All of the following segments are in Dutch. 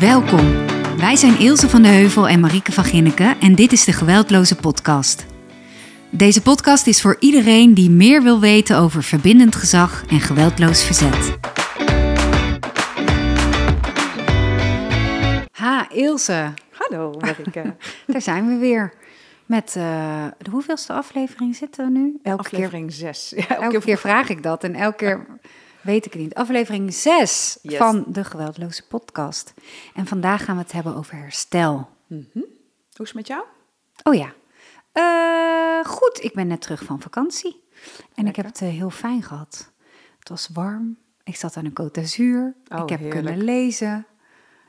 Welkom. Wij zijn Ilse van de Heuvel en Marieke van Ginneken en dit is de Geweldloze Podcast. Deze podcast is voor iedereen die meer wil weten over verbindend gezag en geweldloos verzet. Ha, Ilse. Hallo Marieke. Daar zijn we weer. Met uh, de hoeveelste aflevering zitten we nu? Elke aflevering 6. Ja, elke, elke keer vraag ik dat en elke keer weet ik het niet. Aflevering 6 yes. van de Geweldloze Podcast. En vandaag gaan we het hebben over herstel. Mm -hmm. Hoe is het met jou? Oh ja. Uh, goed, ik ben net terug van vakantie. En Lekker. ik heb het uh, heel fijn gehad. Het was warm. Ik zat aan een Côte d'Azur. Oh, ik heb heerlijk. kunnen lezen.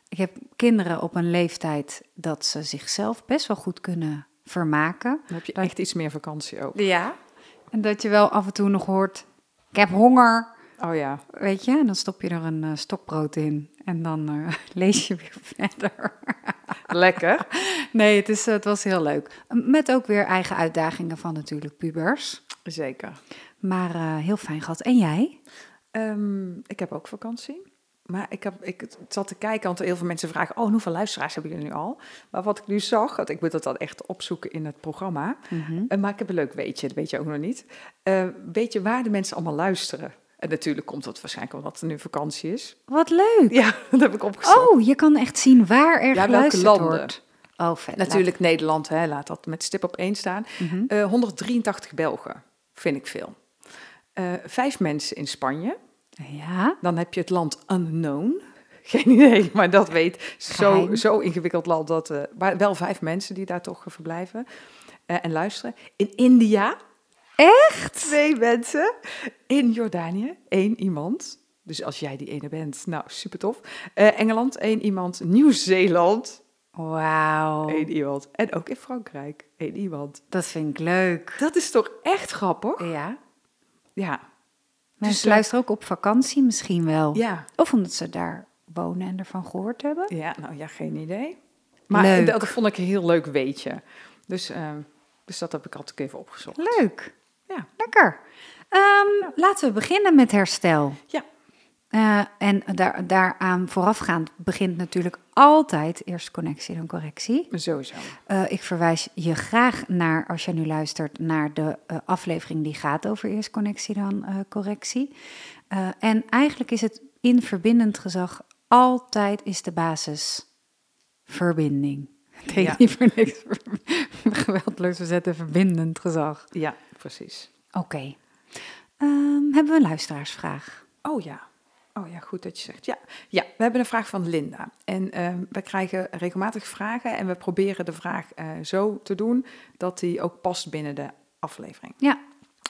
Ik heb kinderen op een leeftijd dat ze zichzelf best wel goed kunnen vermaken. Dan heb je echt iets meer vakantie ook. Ja. En dat je wel af en toe nog hoort, ik heb honger. Oh ja. Weet je, en dan stop je er een uh, stokbrood in en dan uh, lees je weer verder. Lekker. Nee, het, is, het was heel leuk. Met ook weer eigen uitdagingen van natuurlijk pubers. Zeker. Maar uh, heel fijn gehad. En jij? Um, ik heb ook vakantie. Maar ik, heb, ik zat te kijken, want heel veel mensen vragen... oh, hoeveel luisteraars hebben jullie nu al? Maar wat ik nu zag, want ik moet dat dan echt opzoeken in het programma... Mhm. Maar ik heb een leuk weetje, dat weet je ook nog niet. Uh, weet je waar de mensen allemaal luisteren? En natuurlijk komt dat waarschijnlijk omdat er nu vakantie is. Wat leuk! Ja, dat heb ik opgezocht. Oh, je kan echt zien waar er ja, geluisterd welke landen. wordt. Oh, vet. Natuurlijk laat. Nederland, hè, laat dat met stip op één staan. Mhm. Uh, 183 Belgen, vind ik veel. Uh, vijf mensen in Spanje. Ja. Dan heb je het land Unknown. Geen idee, maar dat weet. Zo, zo ingewikkeld land. Dat, uh, maar wel vijf mensen die daar toch verblijven en luisteren. In India. Echt? Twee mensen. In Jordanië. één iemand. Dus als jij die ene bent, nou super tof. Uh, Engeland, één iemand. Nieuw-Zeeland. Wauw. Eén iemand. En ook in Frankrijk, één iemand. Dat vind ik leuk. Dat is toch echt grappig? Ja. Ja. Mensen dus, luisteren ook op vakantie misschien wel. Ja. Of omdat ze daar wonen en ervan gehoord hebben. Ja, nou ja, geen idee. Maar leuk. dat vond ik een heel leuk weetje. Dus, uh, dus dat heb ik altijd even opgezocht. Leuk. Ja. Lekker. Um, ja. Laten we beginnen met herstel. Ja. Uh, en daar, daaraan voorafgaand begint natuurlijk altijd eerst connectie dan correctie. Sowieso. Uh, ik verwijs je graag naar, als je nu luistert, naar de uh, aflevering die gaat over eerst connectie dan correctie. en eigenlijk is het in verbindend gezag altijd is de basis verbinding. Heet Ja. niet voor niks geweldloos verzetten verbindend gezag. Ja, precies. Oké. Um, hebben we een luisteraarsvraag? Oh ja. Oh ja, goed dat je zegt. Ja, ja we hebben een vraag van Linda. En uh, we krijgen regelmatig vragen en we proberen de vraag uh, zo te doen dat die ook past binnen de aflevering. Ja.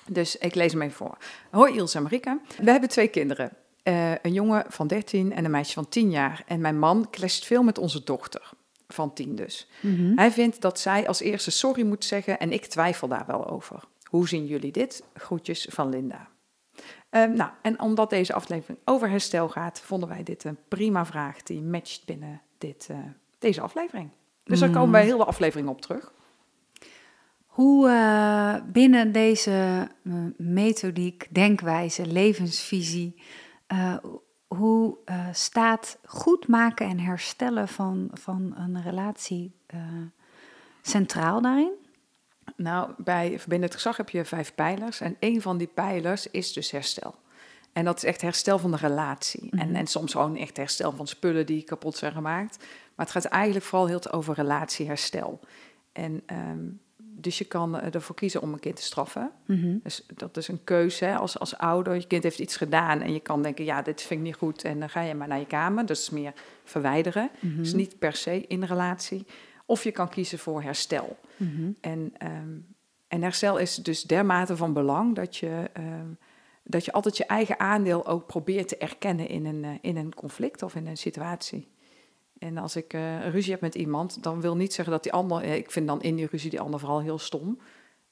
Dus ik lees hem even voor. Hoi Ilse en Marika. We hebben twee kinderen. Uh, een jongen van 13 en een meisje van 10 jaar. En mijn man clasht veel met onze dochter. Van 10 dus. Mm-hmm. Hij vindt dat zij als eerste sorry moet zeggen en ik twijfel daar wel over. Hoe zien jullie dit? Groetjes van Linda. Uh, nou, en omdat deze aflevering over herstel gaat, vonden wij dit een prima vraag die matcht binnen dit, uh, deze aflevering. Dus daar komen wij heel de aflevering op terug. Hoe uh, binnen deze methodiek, denkwijze, levensvisie, hoe staat goed maken en herstellen van, van een relatie centraal daarin? Nou, bij Verbindend Gezag heb je vijf pijlers. En een van die pijlers is dus herstel. En dat is echt herstel van de relatie. Mhm. Mm-hmm. en, en soms gewoon echt herstel van spullen die kapot zijn gemaakt. Maar het gaat eigenlijk vooral heel over relatieherstel. En um, dus je kan ervoor kiezen om een kind te straffen. Mm-hmm. Dus dat is een keuze hè, als, als ouder. Je kind heeft iets gedaan en je kan denken, ja, dit vind ik niet goed. En dan ga je maar naar je kamer. Dat is meer verwijderen. Mm-hmm. Dus niet per se in relatie. Of je kan kiezen voor herstel. Mm-hmm. En, um, en herstel is dus dermate van belang dat je, um, dat je altijd je eigen aandeel ook probeert te erkennen in een, uh, in een conflict of in een situatie. En als ik uh, ruzie heb met iemand, dan wil niet zeggen dat die ander, ik vind dan in die ruzie die ander vooral heel stom.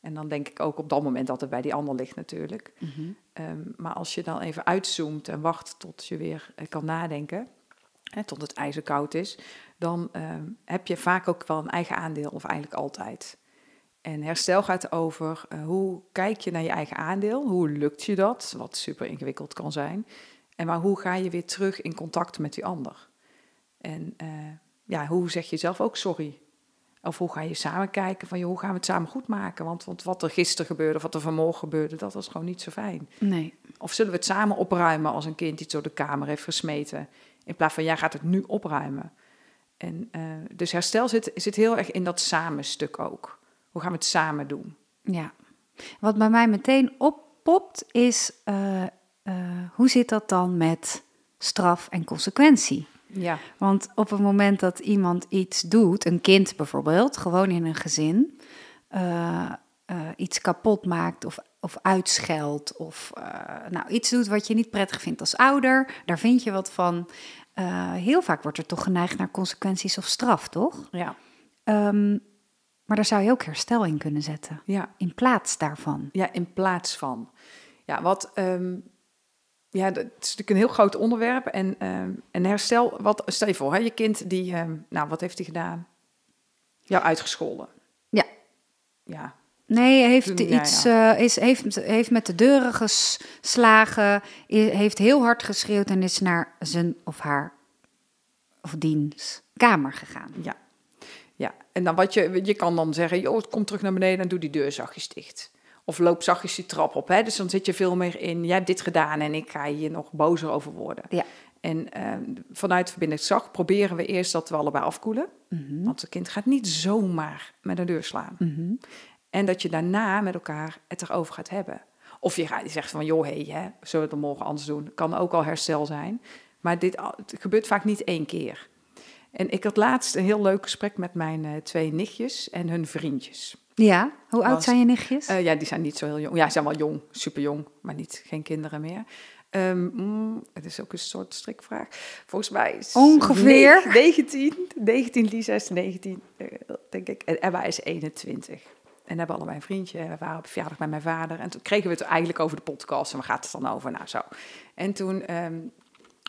En dan denk ik ook op dat moment dat het bij die ander ligt natuurlijk. Mm-hmm. Um, maar als je dan even uitzoomt en wacht tot je weer uh, kan nadenken, hè, tot het ijzer koud is, dan uh, heb je vaak ook wel een eigen aandeel, of eigenlijk altijd. En herstel gaat over uh, hoe kijk je naar je eigen aandeel, hoe lukt je dat, wat super ingewikkeld kan zijn. En maar hoe ga je weer terug in contact met die ander? En eh, ja, hoe zeg je zelf ook sorry? Of hoe ga je samen kijken van, joh, hoe gaan we het samen goed maken? Want, want wat er gisteren gebeurde of wat er vanmorgen gebeurde, dat was gewoon niet zo fijn. Nee. Of zullen we het samen opruimen als een kind iets door de kamer heeft gesmeten? In plaats van, jij gaat het nu opruimen. En, uh, dus herstel zit, zit heel erg in dat samenstuk ook. Hoe gaan we het samen doen? Ja. Wat bij mij meteen oppopt is, uh, uh, hoe zit dat dan met straf en consequentie? Ja. Want op het moment dat iemand iets doet, een kind bijvoorbeeld, gewoon in een gezin, uh, uh, iets kapot maakt of, of uitscheldt of uh, nou, iets doet wat je niet prettig vindt als ouder, daar vind je wat van. heel vaak wordt er toch geneigd naar consequenties of straf, toch? Ja. Um, maar daar zou je ook herstel in kunnen zetten. Ja. In plaats daarvan. Ja, in plaats van. Ja, wat um, ja, dat is natuurlijk een heel groot onderwerp. En, um, en herstel, wat, stel je voor, hè, je kind die, um, nou, wat heeft hij gedaan? Jou uitgescholden. Ja. Ja. Nee, heeft Ja, iets, ja. Uh, is, heeft, heeft met de deuren geslagen, heeft heel hard geschreeuwd en is naar zijn of haar of diens kamer gegaan. Ja. Ja, en dan wat je, je kan dan zeggen, joh, kom terug naar beneden en doe die deur zachtjes dicht. Of loop zachtjes die trap op. Hè? Dus dan zit je veel meer in, jij hebt dit gedaan en ik ga hier nog bozer over worden. Ja. En uh, vanuit verbindend zacht proberen we eerst dat we allebei afkoelen. Mhm. Mm -hmm. Want het kind gaat niet zomaar met een deur slaan. Mm -hmm. En dat je daarna met elkaar het erover gaat hebben. Of je, gaat, je zegt van, joh, hé, hey, zullen we het morgen anders doen? Kan ook al herstel zijn. Maar dit het gebeurt vaak niet één keer. En ik had laatst een heel leuk gesprek met mijn uh, twee nichtjes en hun vriendjes. Ja, hoe oud Was, zijn je nichtjes? Uh, ja, die zijn niet zo heel jong. Ja, ze zijn wel jong, super jong, maar niet, geen kinderen meer. Um, mm, het is ook een soort strikvraag. Volgens mij is Ongeveer? 19, 19 Lisa is 19, uh, denk ik. En Emma is 21. En hebben allebei een vriendje. We waren op verjaardag bij mijn vader. En toen kregen we het eigenlijk over de podcast. En waar gaat het dan over? Nou, zo. En toen um,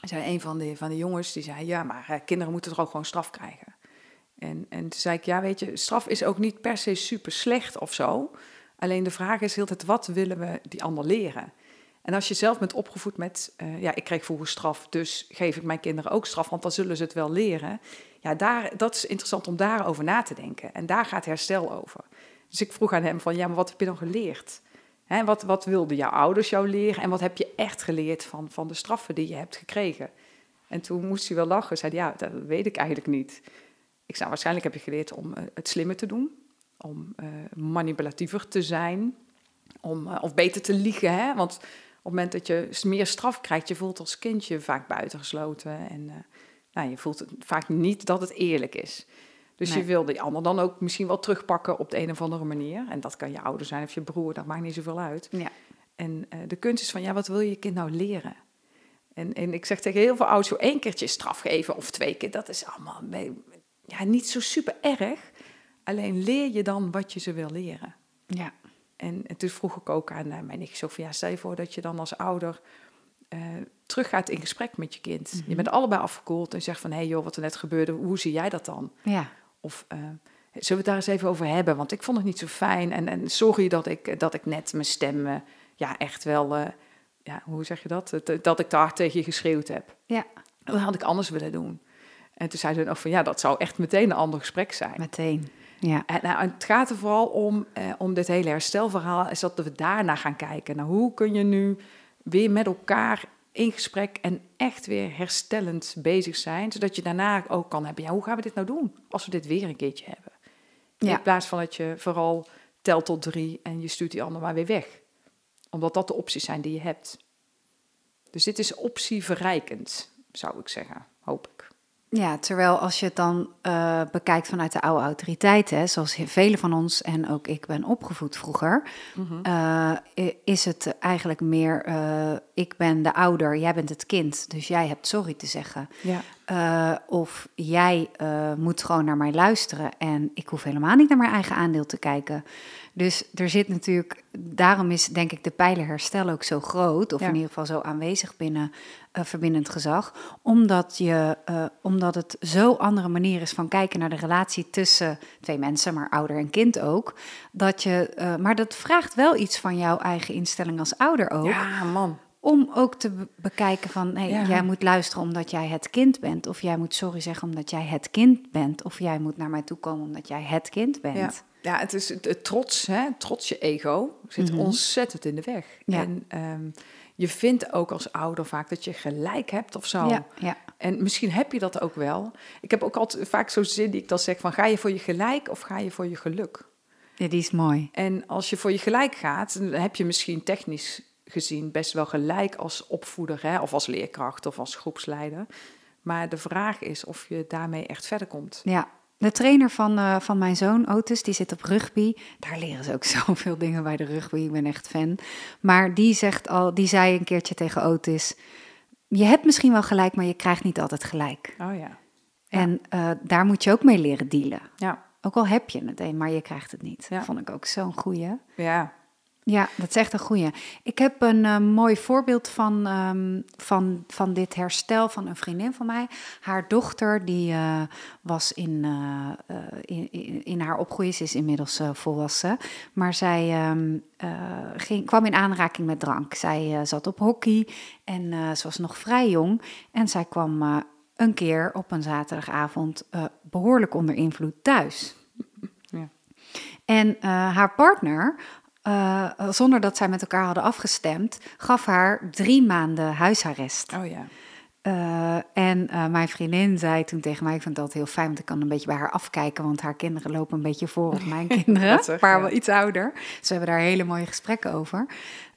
zei een van de, van de jongens, die zei... Ja, maar uh, kinderen moeten toch ook gewoon straf krijgen? En, en toen zei ik, ja, weet je, straf is ook niet per se super slecht of zo. Alleen de vraag is heel het, wat willen we die ander leren? En als je zelf bent opgevoed met, uh, ja, ik kreeg vroeger straf, dus geef ik mijn kinderen ook straf, want dan zullen ze het wel leren. Ja, daar, dat is interessant om daarover na te denken. En daar gaat herstel over. Dus ik vroeg aan hem van, ja, maar wat heb je dan geleerd? Hè, wat, wat wilden jouw ouders jou leren? En wat heb je echt geleerd van, van de straffen die je hebt gekregen? En toen moest hij wel lachen. Zei ja, dat weet ik eigenlijk niet. Ik zei, waarschijnlijk heb je geleerd om uh, het slimmer te doen. Om uh, manipulatiever te zijn. Om, uh, of beter te liegen, hè? Want op het moment dat je meer straf krijgt, je voelt als kindje vaak buitengesloten. En nou, je voelt vaak niet dat het eerlijk is. Dus nee. je wil die ander dan ook misschien wel terugpakken op de een of andere manier. En dat kan je ouder zijn of je broer, dat maakt niet zoveel uit. Ja. En uh, de kunst is van, ja, wat wil je je kind nou leren? En, en ik zeg tegen heel veel ouders, zo één keertje straf geven of twee keer, dat is allemaal ja, niet zo super erg. Alleen leer je dan wat je ze wil leren. Ja. En, en toen vroeg ik ook aan uh, mijn van, ja, stel je voor dat je dan als ouder uh, teruggaat in gesprek met je kind. Mm -hmm. Je bent allebei afgekoeld en zegt van, hé hey joh, wat er net gebeurde, hoe zie jij dat dan? Ja. Of uh, zullen we het daar eens even over hebben? Want ik vond het niet zo fijn. En, en sorry dat ik, dat ik net mijn stem, uh, ja, echt wel, ja, hoe zeg je dat? Dat ik daar tegen je geschreeuwd heb. Ja. Dat had ik anders willen doen. En toen zei ze ook van, ja, dat zou echt meteen een ander gesprek zijn. Meteen, ja. En nou, het gaat er vooral om, om dit hele herstelverhaal, is dat we daarna gaan kijken. Nou, hoe kun je nu weer met elkaar in gesprek en echt weer herstellend bezig zijn, zodat je daarna ook kan hebben, ja, hoe gaan we dit nou doen als we dit weer een keertje hebben? Ja. In plaats van dat je vooral telt tot drie en je stuurt die ander maar weer weg. Omdat dat de opties zijn die je hebt. Dus dit is optieverrijkend, zou ik zeggen, hoop ik. Ja, terwijl als je het dan uh, bekijkt vanuit de oude autoriteiten, zoals velen van ons en ook ik ben opgevoed vroeger, mm -hmm. uh, is het eigenlijk meer: uh, ik ben de ouder, jij bent het kind, dus jij hebt sorry te zeggen. Ja. of jij moet gewoon naar mij luisteren en ik hoef helemaal niet naar mijn eigen aandeel te kijken. Dus er zit natuurlijk, daarom is denk ik de pijler herstel ook zo groot, of Ja. in ieder geval zo aanwezig binnen uh, verbindend gezag, omdat, je, uh, omdat het zo andere manier is van kijken naar de relatie tussen twee mensen, maar ouder en kind ook. Dat je, uh, maar dat vraagt wel iets van jouw eigen instelling als ouder ook. Ja, man. om ook te be- bekijken van, Ja. jij moet luisteren omdat jij het kind bent. Of jij moet sorry zeggen omdat jij het kind bent. Of jij moet naar mij toe komen omdat jij het kind bent. Ja, ja het is het, trots, hè? trots je ego zit Mhm. ontzettend in de weg. Ja. En ehm, je vindt ook als ouder vaak dat je gelijk hebt of zo. ja, ja. En misschien heb je dat ook wel. Ik heb ook altijd vaak zo'n zin die ik dan zeg van... ga je voor je gelijk of ga je voor je geluk? Ja, die is mooi. En als je voor je gelijk gaat, dan heb je misschien technisch gezien best wel gelijk als opvoeder, hè? of als leerkracht of als groepsleider. Maar de vraag is of je daarmee echt verder komt. Ja, de trainer van, eh, van mijn zoon, Otis, die zit op rugby. Daar leren ze ook zoveel dingen bij de rugby. Ik ben echt fan. Maar die, zegt al, die zei een keertje tegen Otis... Je hebt misschien wel gelijk, maar je krijgt niet altijd gelijk. Oh ja. En eh, daar moet je ook mee leren dealen. Ja, Ook al heb je het een, maar je krijgt het niet. Ja. Vond ik ook zo'n goeie. ja. Ja, dat is echt een goeie. Ik heb een eh, mooi voorbeeld van, ehm, van, van dit herstel van een vriendin van mij. Haar dochter, die eh, was in, eh, in, in, in haar opgroeien, ze is inmiddels volwassen. Maar zij ehm, eh, ging, kwam in aanraking met drank. Zij zat op hockey en ze was nog vrij jong. En zij kwam een keer op een zaterdagavond eh, behoorlijk onder invloed thuis. En haar partner, eh, zonder dat zij met elkaar hadden afgestemd, gaf haar drie maanden huisarrest. Oh ja. Eh, en eh, mijn vriendin zei toen tegen mij, ik vind dat heel fijn, want ik kan een beetje bij haar afkijken, want haar kinderen lopen een beetje voor op mijn kinderen, een paar ja. wel iets ouder. Dus we hebben daar hele mooie gesprekken over.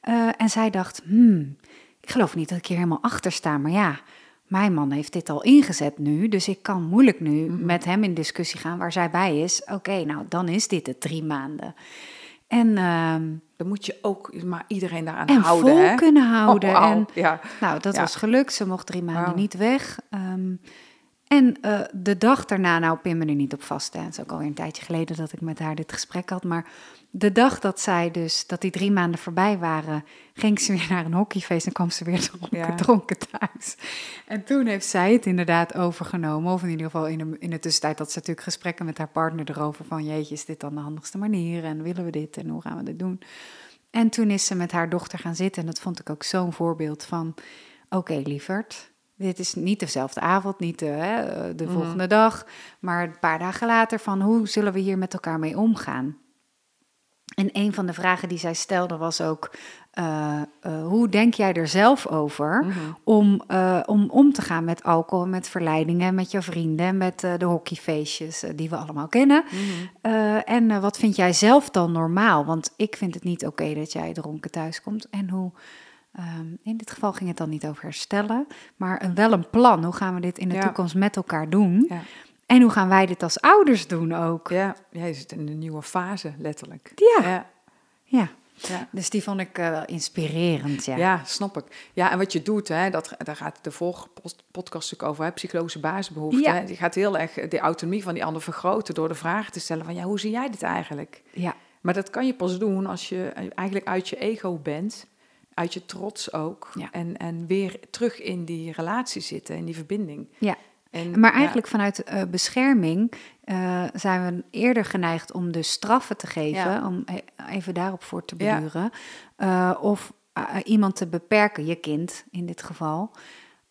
Eh, en zij dacht, hmm, ik geloof niet dat ik hier helemaal achter sta, maar ja, mijn man heeft dit al ingezet nu, dus ik kan moeilijk nu Mhm. met hem in discussie gaan waar zij bij is. Oké, nou dan is dit het drie maanden. En, ehm, Dan moet je ook maar iedereen daaraan en houden. vol hè? kunnen houden. Oh, en ja. nou, dat Ja. was gelukt. Ze mocht drie maanden niet weg. Ehm, en eh, de dag daarna, nou pin me er niet op vast. Hè. Het is ook alweer een tijdje geleden dat ik met haar dit gesprek had. Maar de dag dat zij dus, dat die drie maanden voorbij waren, ging ze weer naar een hockeyfeest en kwam ze weer dronken, Ja. dronken thuis. En toen heeft zij het inderdaad overgenomen. Of in ieder geval in de, in de tussentijd had ze natuurlijk gesprekken met haar partner erover. Van jeetje, is dit dan de handigste manier? En willen we dit? En hoe gaan we dit doen? En toen is ze met haar dochter gaan zitten. En dat vond ik ook zo'n voorbeeld van... Oké, lieverd, dit is niet dezelfde avond, niet de, hè, de Mhm. volgende dag... maar een paar dagen later van... hoe zullen we hier met elkaar mee omgaan? En een van de vragen die zij stelde was ook... eh, eh, hoe denk jij er zelf over Mhm. om, eh, om om te gaan met alcohol, met verleidingen... met je vrienden, met de hockeyfeestjes die we allemaal kennen... Mhm. En wat vind jij zelf dan normaal? Want ik vind het niet oké dat jij dronken thuis komt. En hoe, ehm, in dit geval ging het dan niet over herstellen, maar een, wel een plan. Hoe gaan we dit in de Ja. toekomst met elkaar doen? Ja. En hoe gaan wij dit als ouders doen ook? Ja, jij zit in een nieuwe fase, letterlijk. Ja, Ja, ja. ja. dus die vond ik eh, wel inspirerend. Ja. Ja. snap ik. Ja, en wat je doet, hè, dat, daar gaat de vorige podcast ook over, hè, psychologische basisbehoeften. Ja. hè. Je gaat heel erg de autonomie van die ander vergroten door de vraag te stellen van, ja, hoe zie jij dit eigenlijk? ja. Maar dat kan je pas doen als je eigenlijk uit je ego bent, uit je trots ook. Ja. En, en weer terug in die relatie zitten, in die verbinding. Ja. En, Maar ja, eigenlijk vanuit eh, bescherming eh, zijn we eerder geneigd om de straffen te geven, Ja. om e- even daarop voor te Ja. beduren. Eh, of iemand te beperken, je kind in dit geval.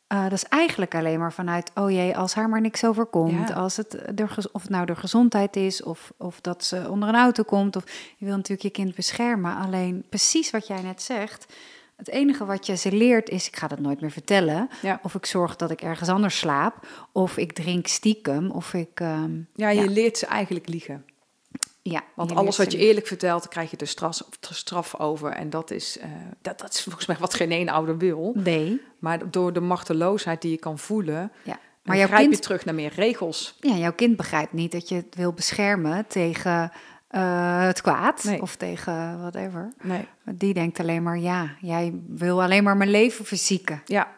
Dat is eigenlijk alleen maar vanuit, oh jee, als haar maar niks overkomt. Als het er, of het nou door gezondheid is, of, of dat ze onder een auto komt. Of, je wil natuurlijk je kind beschermen. Alleen precies wat jij net zegt. Het enige wat je ze leert is, ik ga dat nooit meer vertellen. Ja. Of ik zorg dat ik ergens anders slaap. Of ik drink stiekem. Of ik... ehm, Ja, je Ja. leert ze eigenlijk liegen. ja, Want je alles wat je eerlijk vertelt, dan krijg je de straf, straf over. En dat is, eh, dat, dat is volgens mij wat geen één ouder wil. Nee. Maar door de machteloosheid die je kan voelen, Ja. maar Maar jouw grijp je kind, terug naar meer regels. ja, jouw kind begrijpt niet dat je het wil beschermen tegen eh, het kwaad. Nee. Of tegen whatever. Nee. Die denkt alleen maar, ja, jij wil alleen maar mijn leven verzieken. Ja,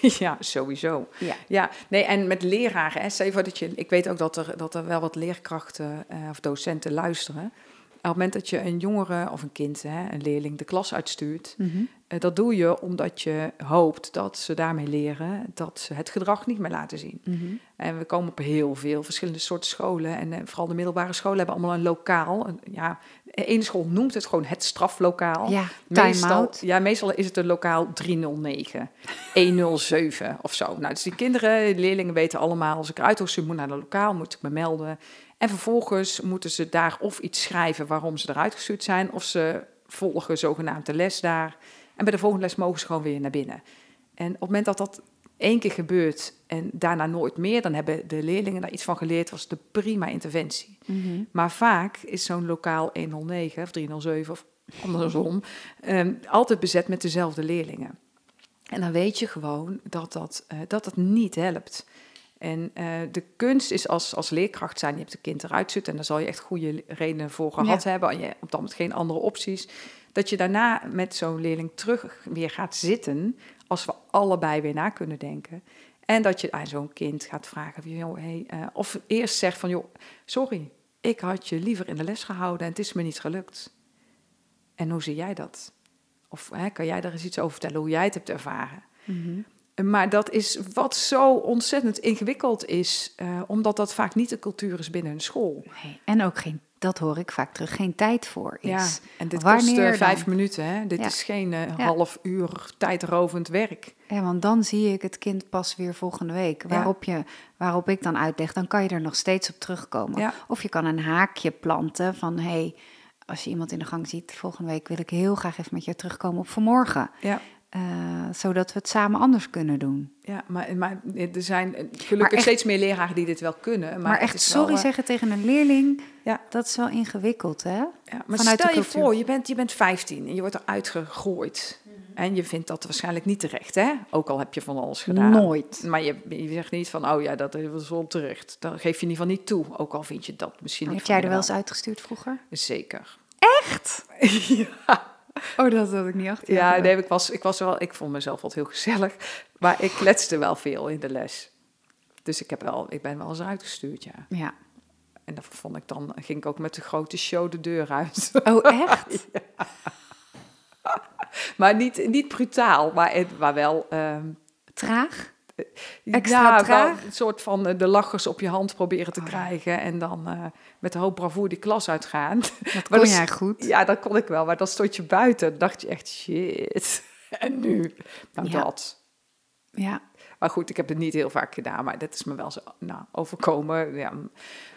ja sowieso. Ja. Ja, nee, en met leraren, hè, dat je, ik weet ook dat er, dat er wel wat leerkrachten eh, of docenten luisteren. Op het moment dat je een jongere of een kind, hè, een leerling, de klas uitstuurt, Mhm. eh, dat doe je omdat je hoopt dat ze daarmee leren dat ze het gedrag niet meer laten zien. Mhm. En we komen op heel veel verschillende soorten scholen. En eh, vooral de middelbare scholen hebben allemaal een lokaal. Een, ja, ene school noemt het gewoon het straflokaal. Ja, meestal, ja, meestal is het een lokaal 309, 107 of zo. Nou, dus die kinderen, leerlingen weten allemaal, als ik wil, moet naar het lokaal, moet ik me melden. En vervolgens moeten ze daar of iets schrijven waarom ze eruit gestuurd zijn, of ze volgen zogenaamd de les daar. En bij de volgende les mogen ze gewoon weer naar binnen. En op het moment dat dat één keer gebeurt en daarna nooit meer, dan hebben de leerlingen daar iets van geleerd, was de prima interventie. Mhm. Maar vaak is zo'n lokaal 109 of 307 of andersom ehm, altijd bezet met dezelfde leerlingen. En dan weet je gewoon dat dat, eh, dat, dat niet helpt. En eh, de kunst is als, als leerkracht zijn, je hebt een kind eruit zitten en daar zal je echt goede redenen voor gehad hebben. En je hebt op dat moment geen andere opties. Dat je daarna met zo'n leerling terug weer gaat zitten, als we allebei weer na kunnen denken. En dat je aan zo'n kind gaat vragen, van, joh, hey, eh, of eerst zegt van, joh, sorry, ik had je liever in de les gehouden en het is me niet gelukt. En hoe zie jij dat? Of hè, kan jij daar eens iets over vertellen hoe jij het hebt ervaren? Mhm. Maar dat is wat zo ontzettend ingewikkeld is, eh, omdat dat vaak niet de cultuur is binnen een school. Nee, En ook geen, dat hoor ik vaak terug, geen tijd voor is. Ja, en dit Wanneer kost eh, dan? vijf minuten. Hè? Dit Ja. is geen eh, half uur tijdrovend werk. Ja, want dan zie ik het kind pas weer volgende week. Waarop, je, waarop ik dan uitleg, dan kan je er nog steeds op terugkomen. Ja. Of je kan een haakje planten van... hey, als je iemand in de gang ziet, volgende week wil ik heel graag even met je terugkomen op vanmorgen. Ja, Eh, zodat we het samen anders kunnen doen. ja maar, maar er zijn Maar gelukkig echt- steeds meer leraren die dit wel kunnen. Maar, Maar, echt is wel, sorry eh, zeggen tegen een leerling, Ja. dat is wel ingewikkeld, hè? Ja, maar vanuit stel je voor, je bent, je bent 15 en je wordt eruit gegooid. Mhm. En je vindt dat waarschijnlijk niet terecht, hè? Ook al heb je van alles gedaan. Nooit. Maar je, je zegt niet van, oh ja, dat was wel terecht. Dan geef je in ieder geval niet toe, ook al vind je dat misschien niet Heb jij er wel eens uitgestuurd vroeger? Zeker. Echt? Oh, dat had ik niet achter. Ja, nee, ik, was, ik, was wel, ik vond mezelf wat heel gezellig. Maar ik kletste wel veel in de les. Dus ik, heb wel, ik ben wel eens uitgestuurd, ja. Ja. En dat vond ik dan, ging ik ook met de grote show de deur uit. Oh, echt? maar niet, niet brutaal, maar, maar wel... ehm, Traag? Extra ja, traag? een soort van eh, de lachers op je hand proberen te krijgen. En dan eh, met de hoop bravoer die klas uitgaan. Dat kon dat- jij goed. Ja, dat kon ik wel. Maar dan stond je buiten. Dan dacht je echt, shit. En nu? Nou, Ja. dat. Ja. Maar goed, ik heb het niet heel vaak gedaan. Maar dat is me wel zo nou, overkomen. Ja.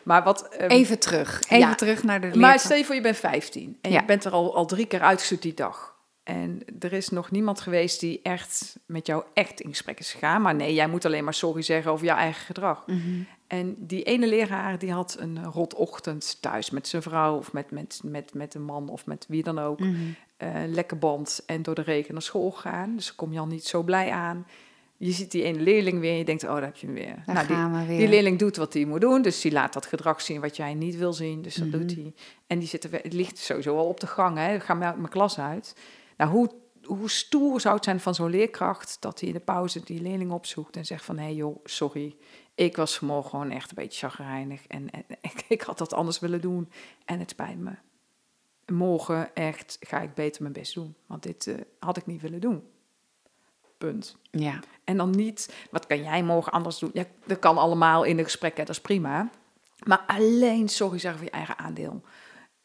Maar wat... ehm, Even terug. Even Ja. terug naar de maar stel je voor, je bent 15 en Ja. je bent er al, al drie keer uitgestuurd die dag. En er is nog niemand geweest die echt met jou echt in gesprek is gegaan. Maar nee, jij moet alleen maar sorry zeggen over je eigen gedrag. Mhm. En die ene leraar die had een rotochtend thuis met zijn vrouw of met, met, met, met een man of met wie dan ook. Mhm. Eh, lekker band en door de regen naar school gaan. Dus kom je al niet zo blij aan. Je ziet die ene leerling weer en je denkt, oh, daar heb je hem weer. Daar die, gaan we weer. die leerling doet wat hij moet doen, dus die laat dat gedrag zien wat jij niet wil zien. Dus dat Mhm. doet hij. En die zit er, het ligt sowieso al op de gang, hè. Ga maar mijn klas uit. Nou, hoe, hoe stoer zou het zijn van zo'n leerkracht dat hij in de pauze die leerling opzoekt en zegt van, hé hey joh, sorry, ik was vanmorgen gewoon echt een beetje chagrijnig en, en ik, ik had dat anders willen doen en het spijt me. Morgen echt ga ik beter mijn best doen, want dit eh, had ik niet willen doen. Punt. Ja. En dan niet, wat kan jij morgen anders doen? Ja, dat kan allemaal in de gesprekken, dat is prima. Maar alleen sorry zeggen voor je eigen aandeel.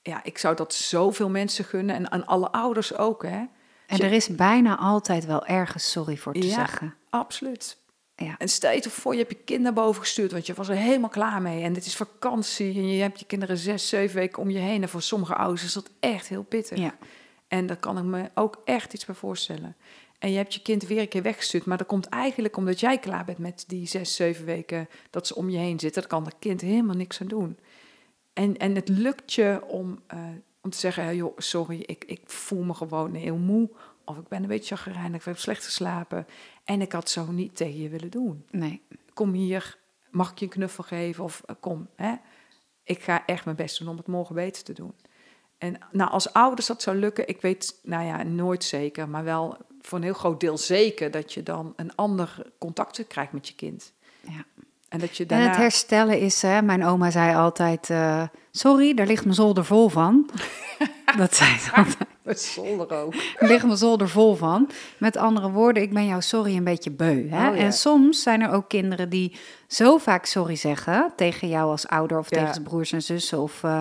Ja, ik zou dat zoveel mensen gunnen en aan alle ouders ook, hè? En er is bijna altijd wel ergens sorry voor te Ja. zeggen. Absoluut. Ja. En stel je toch voor, je hebt je kind naar boven gestuurd, want je was er helemaal klaar mee. En het is vakantie en je hebt je kinderen zes, zeven weken om je heen. En voor sommige ouders is dat echt heel pittig. Ja. En daar kan ik me ook echt iets bij voorstellen. En je hebt je kind weer een keer weggestuurd, maar dat komt eigenlijk omdat jij klaar bent met die zes, zeven weken dat ze om je heen zitten. Daar kan dat kind helemaal niks aan doen. En, en het lukt je om, eh, om te zeggen, joh, sorry, ik, ik voel me gewoon heel moe. Of ik ben een beetje chagrijnig, ik heb slecht geslapen. En ik had zo niet tegen je willen doen. Nee. Kom hier, mag ik je een knuffel geven? Of eh, kom, hè? ik ga echt mijn best doen om het morgen beter te doen. En nou, als ouders dat zou lukken, ik weet, nou ja, nooit zeker, maar wel voor een heel groot deel zeker dat je dan een ander contact krijgt met je kind. Ja. En dat je En daarna... het herstellen is, hè, mijn oma zei altijd, eh, sorry, daar ligt mijn zolder vol van. dat zei ze altijd. Zolder ook. Daar ligt mijn zolder vol van. Met andere woorden, ik ben jou sorry een beetje beu. Hè? Oh, ja. En soms zijn er ook kinderen die zo vaak sorry zeggen tegen jou als ouder of Ja. tegen broers en zussen. Of, eh,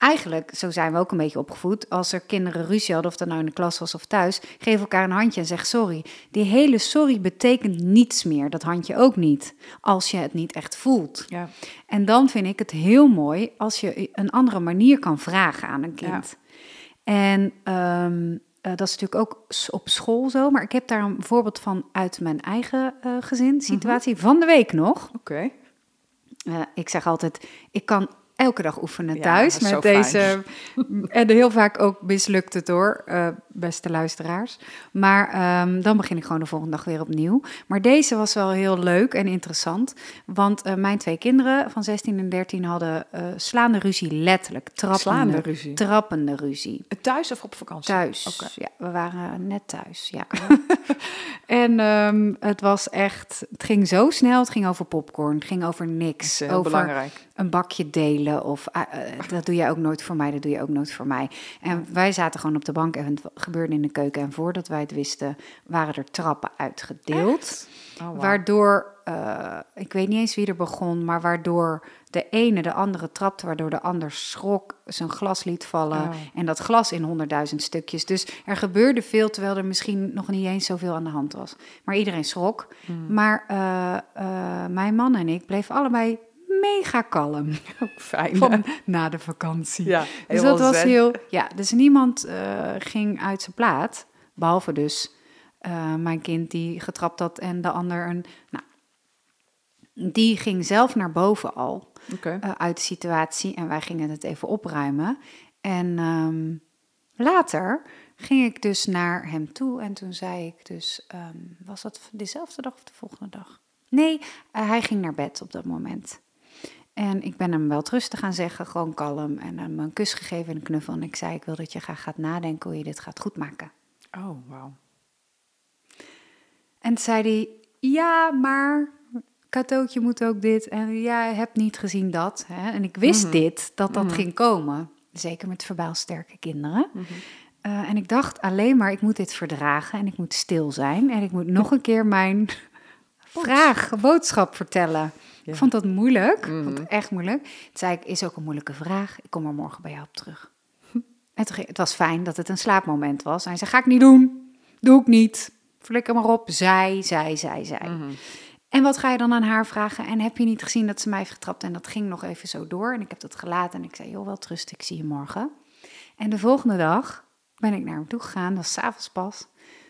eigenlijk, zo zijn we ook een beetje opgevoed. Als er kinderen ruzie hadden, of dat nou in de klas was of thuis, geef elkaar een handje en zeg sorry. Die hele sorry betekent niets meer. Dat handje ook niet. Als je het niet echt voelt. Ja. En dan vind ik het heel mooi als je een andere manier kan vragen aan een kind. En ehm, eh, dat is natuurlijk ook op school zo. Maar ik heb daar een voorbeeld van uit mijn eigen eh gezin, situatie. Van de week nog. Oké. Eh, ik zeg altijd, ik kan elke dag oefenen thuis met deze. En heel vaak ook mislukt het hoor, eh, beste luisteraars. Maar ehm, dan begin ik gewoon de volgende dag weer opnieuw. Maar deze was wel heel leuk en interessant. Want eh, mijn twee kinderen van 16 en 13 hadden eh, slaande ruzie, letterlijk. Trappende, Slaande ruzie. Trappende ruzie. Thuis of op vakantie? Thuis. Ja, we waren net thuis. Ja. en ehm, het was echt, het ging zo snel. Het ging over popcorn, het ging over niks. eh, heel over belangrijk. een bakje delen of eh, dat doe jij ook nooit voor mij, dat doe je ook nooit voor mij. En wij zaten gewoon op de bank en het gebeurde in de keuken. En voordat wij het wisten, waren er trappen uitgedeeld. Oh. Waardoor, eh, ik weet niet eens wie er begon, maar waardoor de ene de andere trapte, waardoor de ander schrok, zijn glas liet vallen Oh. en dat glas in honderdduizend stukjes. Dus er gebeurde veel, terwijl er misschien nog niet eens zoveel aan de hand was. Maar iedereen schrok. Hmm. Maar eh, eh, mijn man en ik bleven allebei mega kalm Fijn. van na de vakantie. Ja, Dus dat was zen. heel. Ja, dus niemand eh, ging uit zijn plaat. Behalve dus eh, mijn kind die getrapt had en de ander een. Nou, die ging zelf naar boven al Oké. eh, uit de situatie en wij gingen het even opruimen. En ehm, later ging ik dus naar hem toe en toen zei ik dus, ehm, was dat dezelfde dag of de volgende dag? Nee, hij ging naar bed op dat moment. En ik ben hem wel rustig gaan zeggen, gewoon kalm. En hem een kus gegeven en een knuffel. En ik zei, ik wil dat je graag gaat nadenken hoe je dit gaat goedmaken. Oh, wauw. En zei hij, ja, maar cadeautje moet ook dit. En ja, je hebt niet gezien dat. Hè? En ik wist Mhm. dit, dat dat Mhm. ging komen. Zeker met verbaal sterke kinderen. Eh, en ik dacht alleen maar, ik moet dit verdragen en ik moet stil zijn. En ik moet nog een keer mijn vraag, boodschap vertellen. Ik vond dat moeilijk. Ik vond Mhm. het echt moeilijk. Toen zei ik, is ook een moeilijke vraag. Ik kom er morgen bij jou op terug. En toen ging, het was fijn dat het een slaapmoment was. En hij zei, ga ik niet doen. Doe ik niet. Flikker maar op. Zij, zij, zij, zij. Mhm. En wat ga je dan aan haar vragen? En heb je niet gezien dat ze mij heeft getrapt? En dat ging nog even zo door. En ik heb dat gelaten en ik zei, joh, wel trust, ik zie je morgen. En de volgende dag ben ik naar hem toe gegaan, dat was s'avonds pas.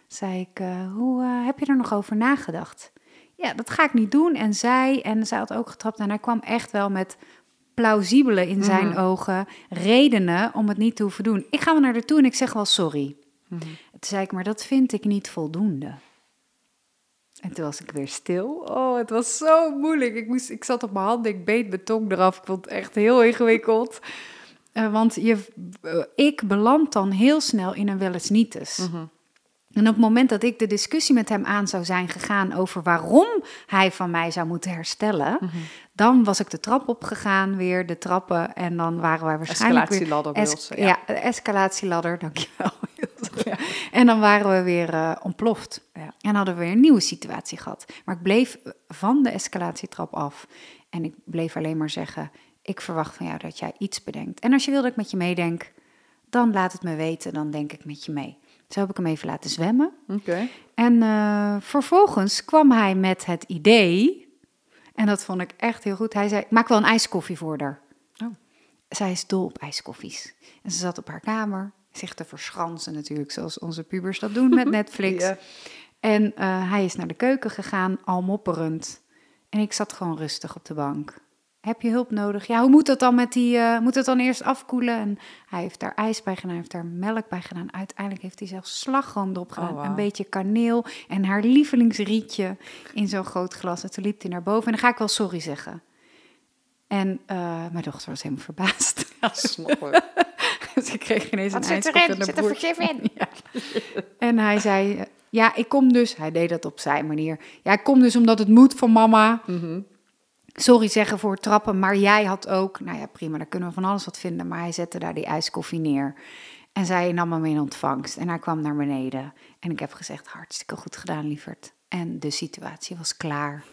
Zei ik, eh, hoe eh, heb je er nog over nagedacht? Ja, dat ga ik niet doen. En zij, en zij had ook getrapt. En hij kwam echt wel met plausibele in zijn Mhm. ogen redenen om het niet te hoeven doen. Ik ga wel naar haar toe en ik zeg wel sorry. Mhm. Toen zei ik, maar dat vind ik niet voldoende. En toen was ik weer stil. Oh, het was zo moeilijk. Ik, moest, ik zat op mijn handen, ik beet mijn tong eraf. Ik vond het echt heel ingewikkeld. Eh, want je, eh, ik beland dan heel snel in een wel eens nietes. Mhm. En op het moment dat ik de discussie met hem aan zou zijn gegaan over waarom hij van mij zou moeten herstellen, Mhm. dan was ik de trap opgegaan, weer de trappen, en dan waren wij waarschijnlijk weer Escalatieladder Es- Wilson, ja. ja. de escalatieladder, dankjewel. Ja. En dan waren we weer eh, ontploft. Ja. En hadden we weer een nieuwe situatie gehad. Maar ik bleef van de escalatietrap af. En ik bleef alleen maar zeggen, ik verwacht van jou dat jij iets bedenkt. En als je wil dat ik met je meedenk, dan laat het me weten, dan denk ik met je mee. Zo heb ik hem even laten zwemmen. Oké. En eh, vervolgens kwam hij met het idee, en dat vond ik echt heel goed. Hij zei, maak wel een ijskoffie voor haar. Oh. Zij is dol op ijskoffies. En ze zat op haar kamer, zich te verschansen natuurlijk, zoals onze pubers dat doen met Netflix. Ja. En eh, hij is naar de keuken gegaan, al mopperend. En ik zat gewoon rustig op de bank. Heb je hulp nodig? Ja, hoe moet dat dan met die... eh, moet het dan eerst afkoelen? En hij heeft daar ijs bij gedaan, hij heeft daar melk bij gedaan. Uiteindelijk heeft hij zelfs slagroom erop gedaan. Oh. Een beetje kaneel en haar lievelingsrietje in zo'n groot glas. En toen liep hij naar boven en dan ga ik wel sorry zeggen. En eh, mijn dochter was helemaal verbaasd. Ja, snap ik. dus kreeg ineens Wat een en een Zit er in? Ja. En hij zei, eh, ja, ik kom dus... Hij deed dat op zijn manier. Ja, ik kom dus omdat het moet van mama. Mhm. Sorry zeggen voor het trappen, maar jij had ook... Nou ja, prima, daar kunnen we van alles wat vinden. Maar hij zette daar die ijskoffie neer. En zij nam hem in ontvangst. En hij kwam naar beneden. En ik heb gezegd, hartstikke goed gedaan, lieverd. En de situatie was klaar.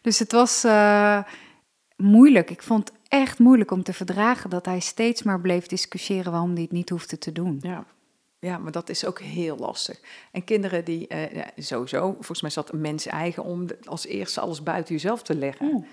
Dus het was eh, moeilijk. Ik vond het echt moeilijk om te verdragen dat hij steeds maar bleef discussiëren waarom hij het niet hoefde te doen. Ja. Ja, maar dat is ook heel lastig. En kinderen die, eh, sowieso, volgens mij zat een mens eigen om als eerste alles buiten jezelf te leggen.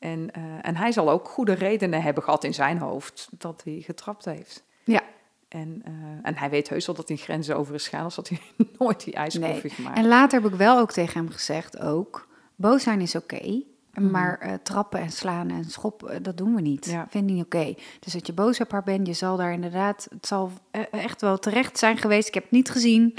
En, eh, en hij zal ook goede redenen hebben gehad in zijn hoofd dat hij getrapt heeft. Ja, En, eh, en hij weet heus wel dat hij grenzen over is gaan, anders had hij nooit die ijskoffie nee. gemaakt. En later heb ik wel ook tegen hem gezegd ook, boos zijn is oké, Mhm. maar eh, trappen en slaan en schoppen, dat doen we niet. Ja. Vind ik niet oké. Dus dat je boos op haar bent, je zal daar inderdaad, het zal echt wel terecht zijn geweest. Ik heb het niet gezien,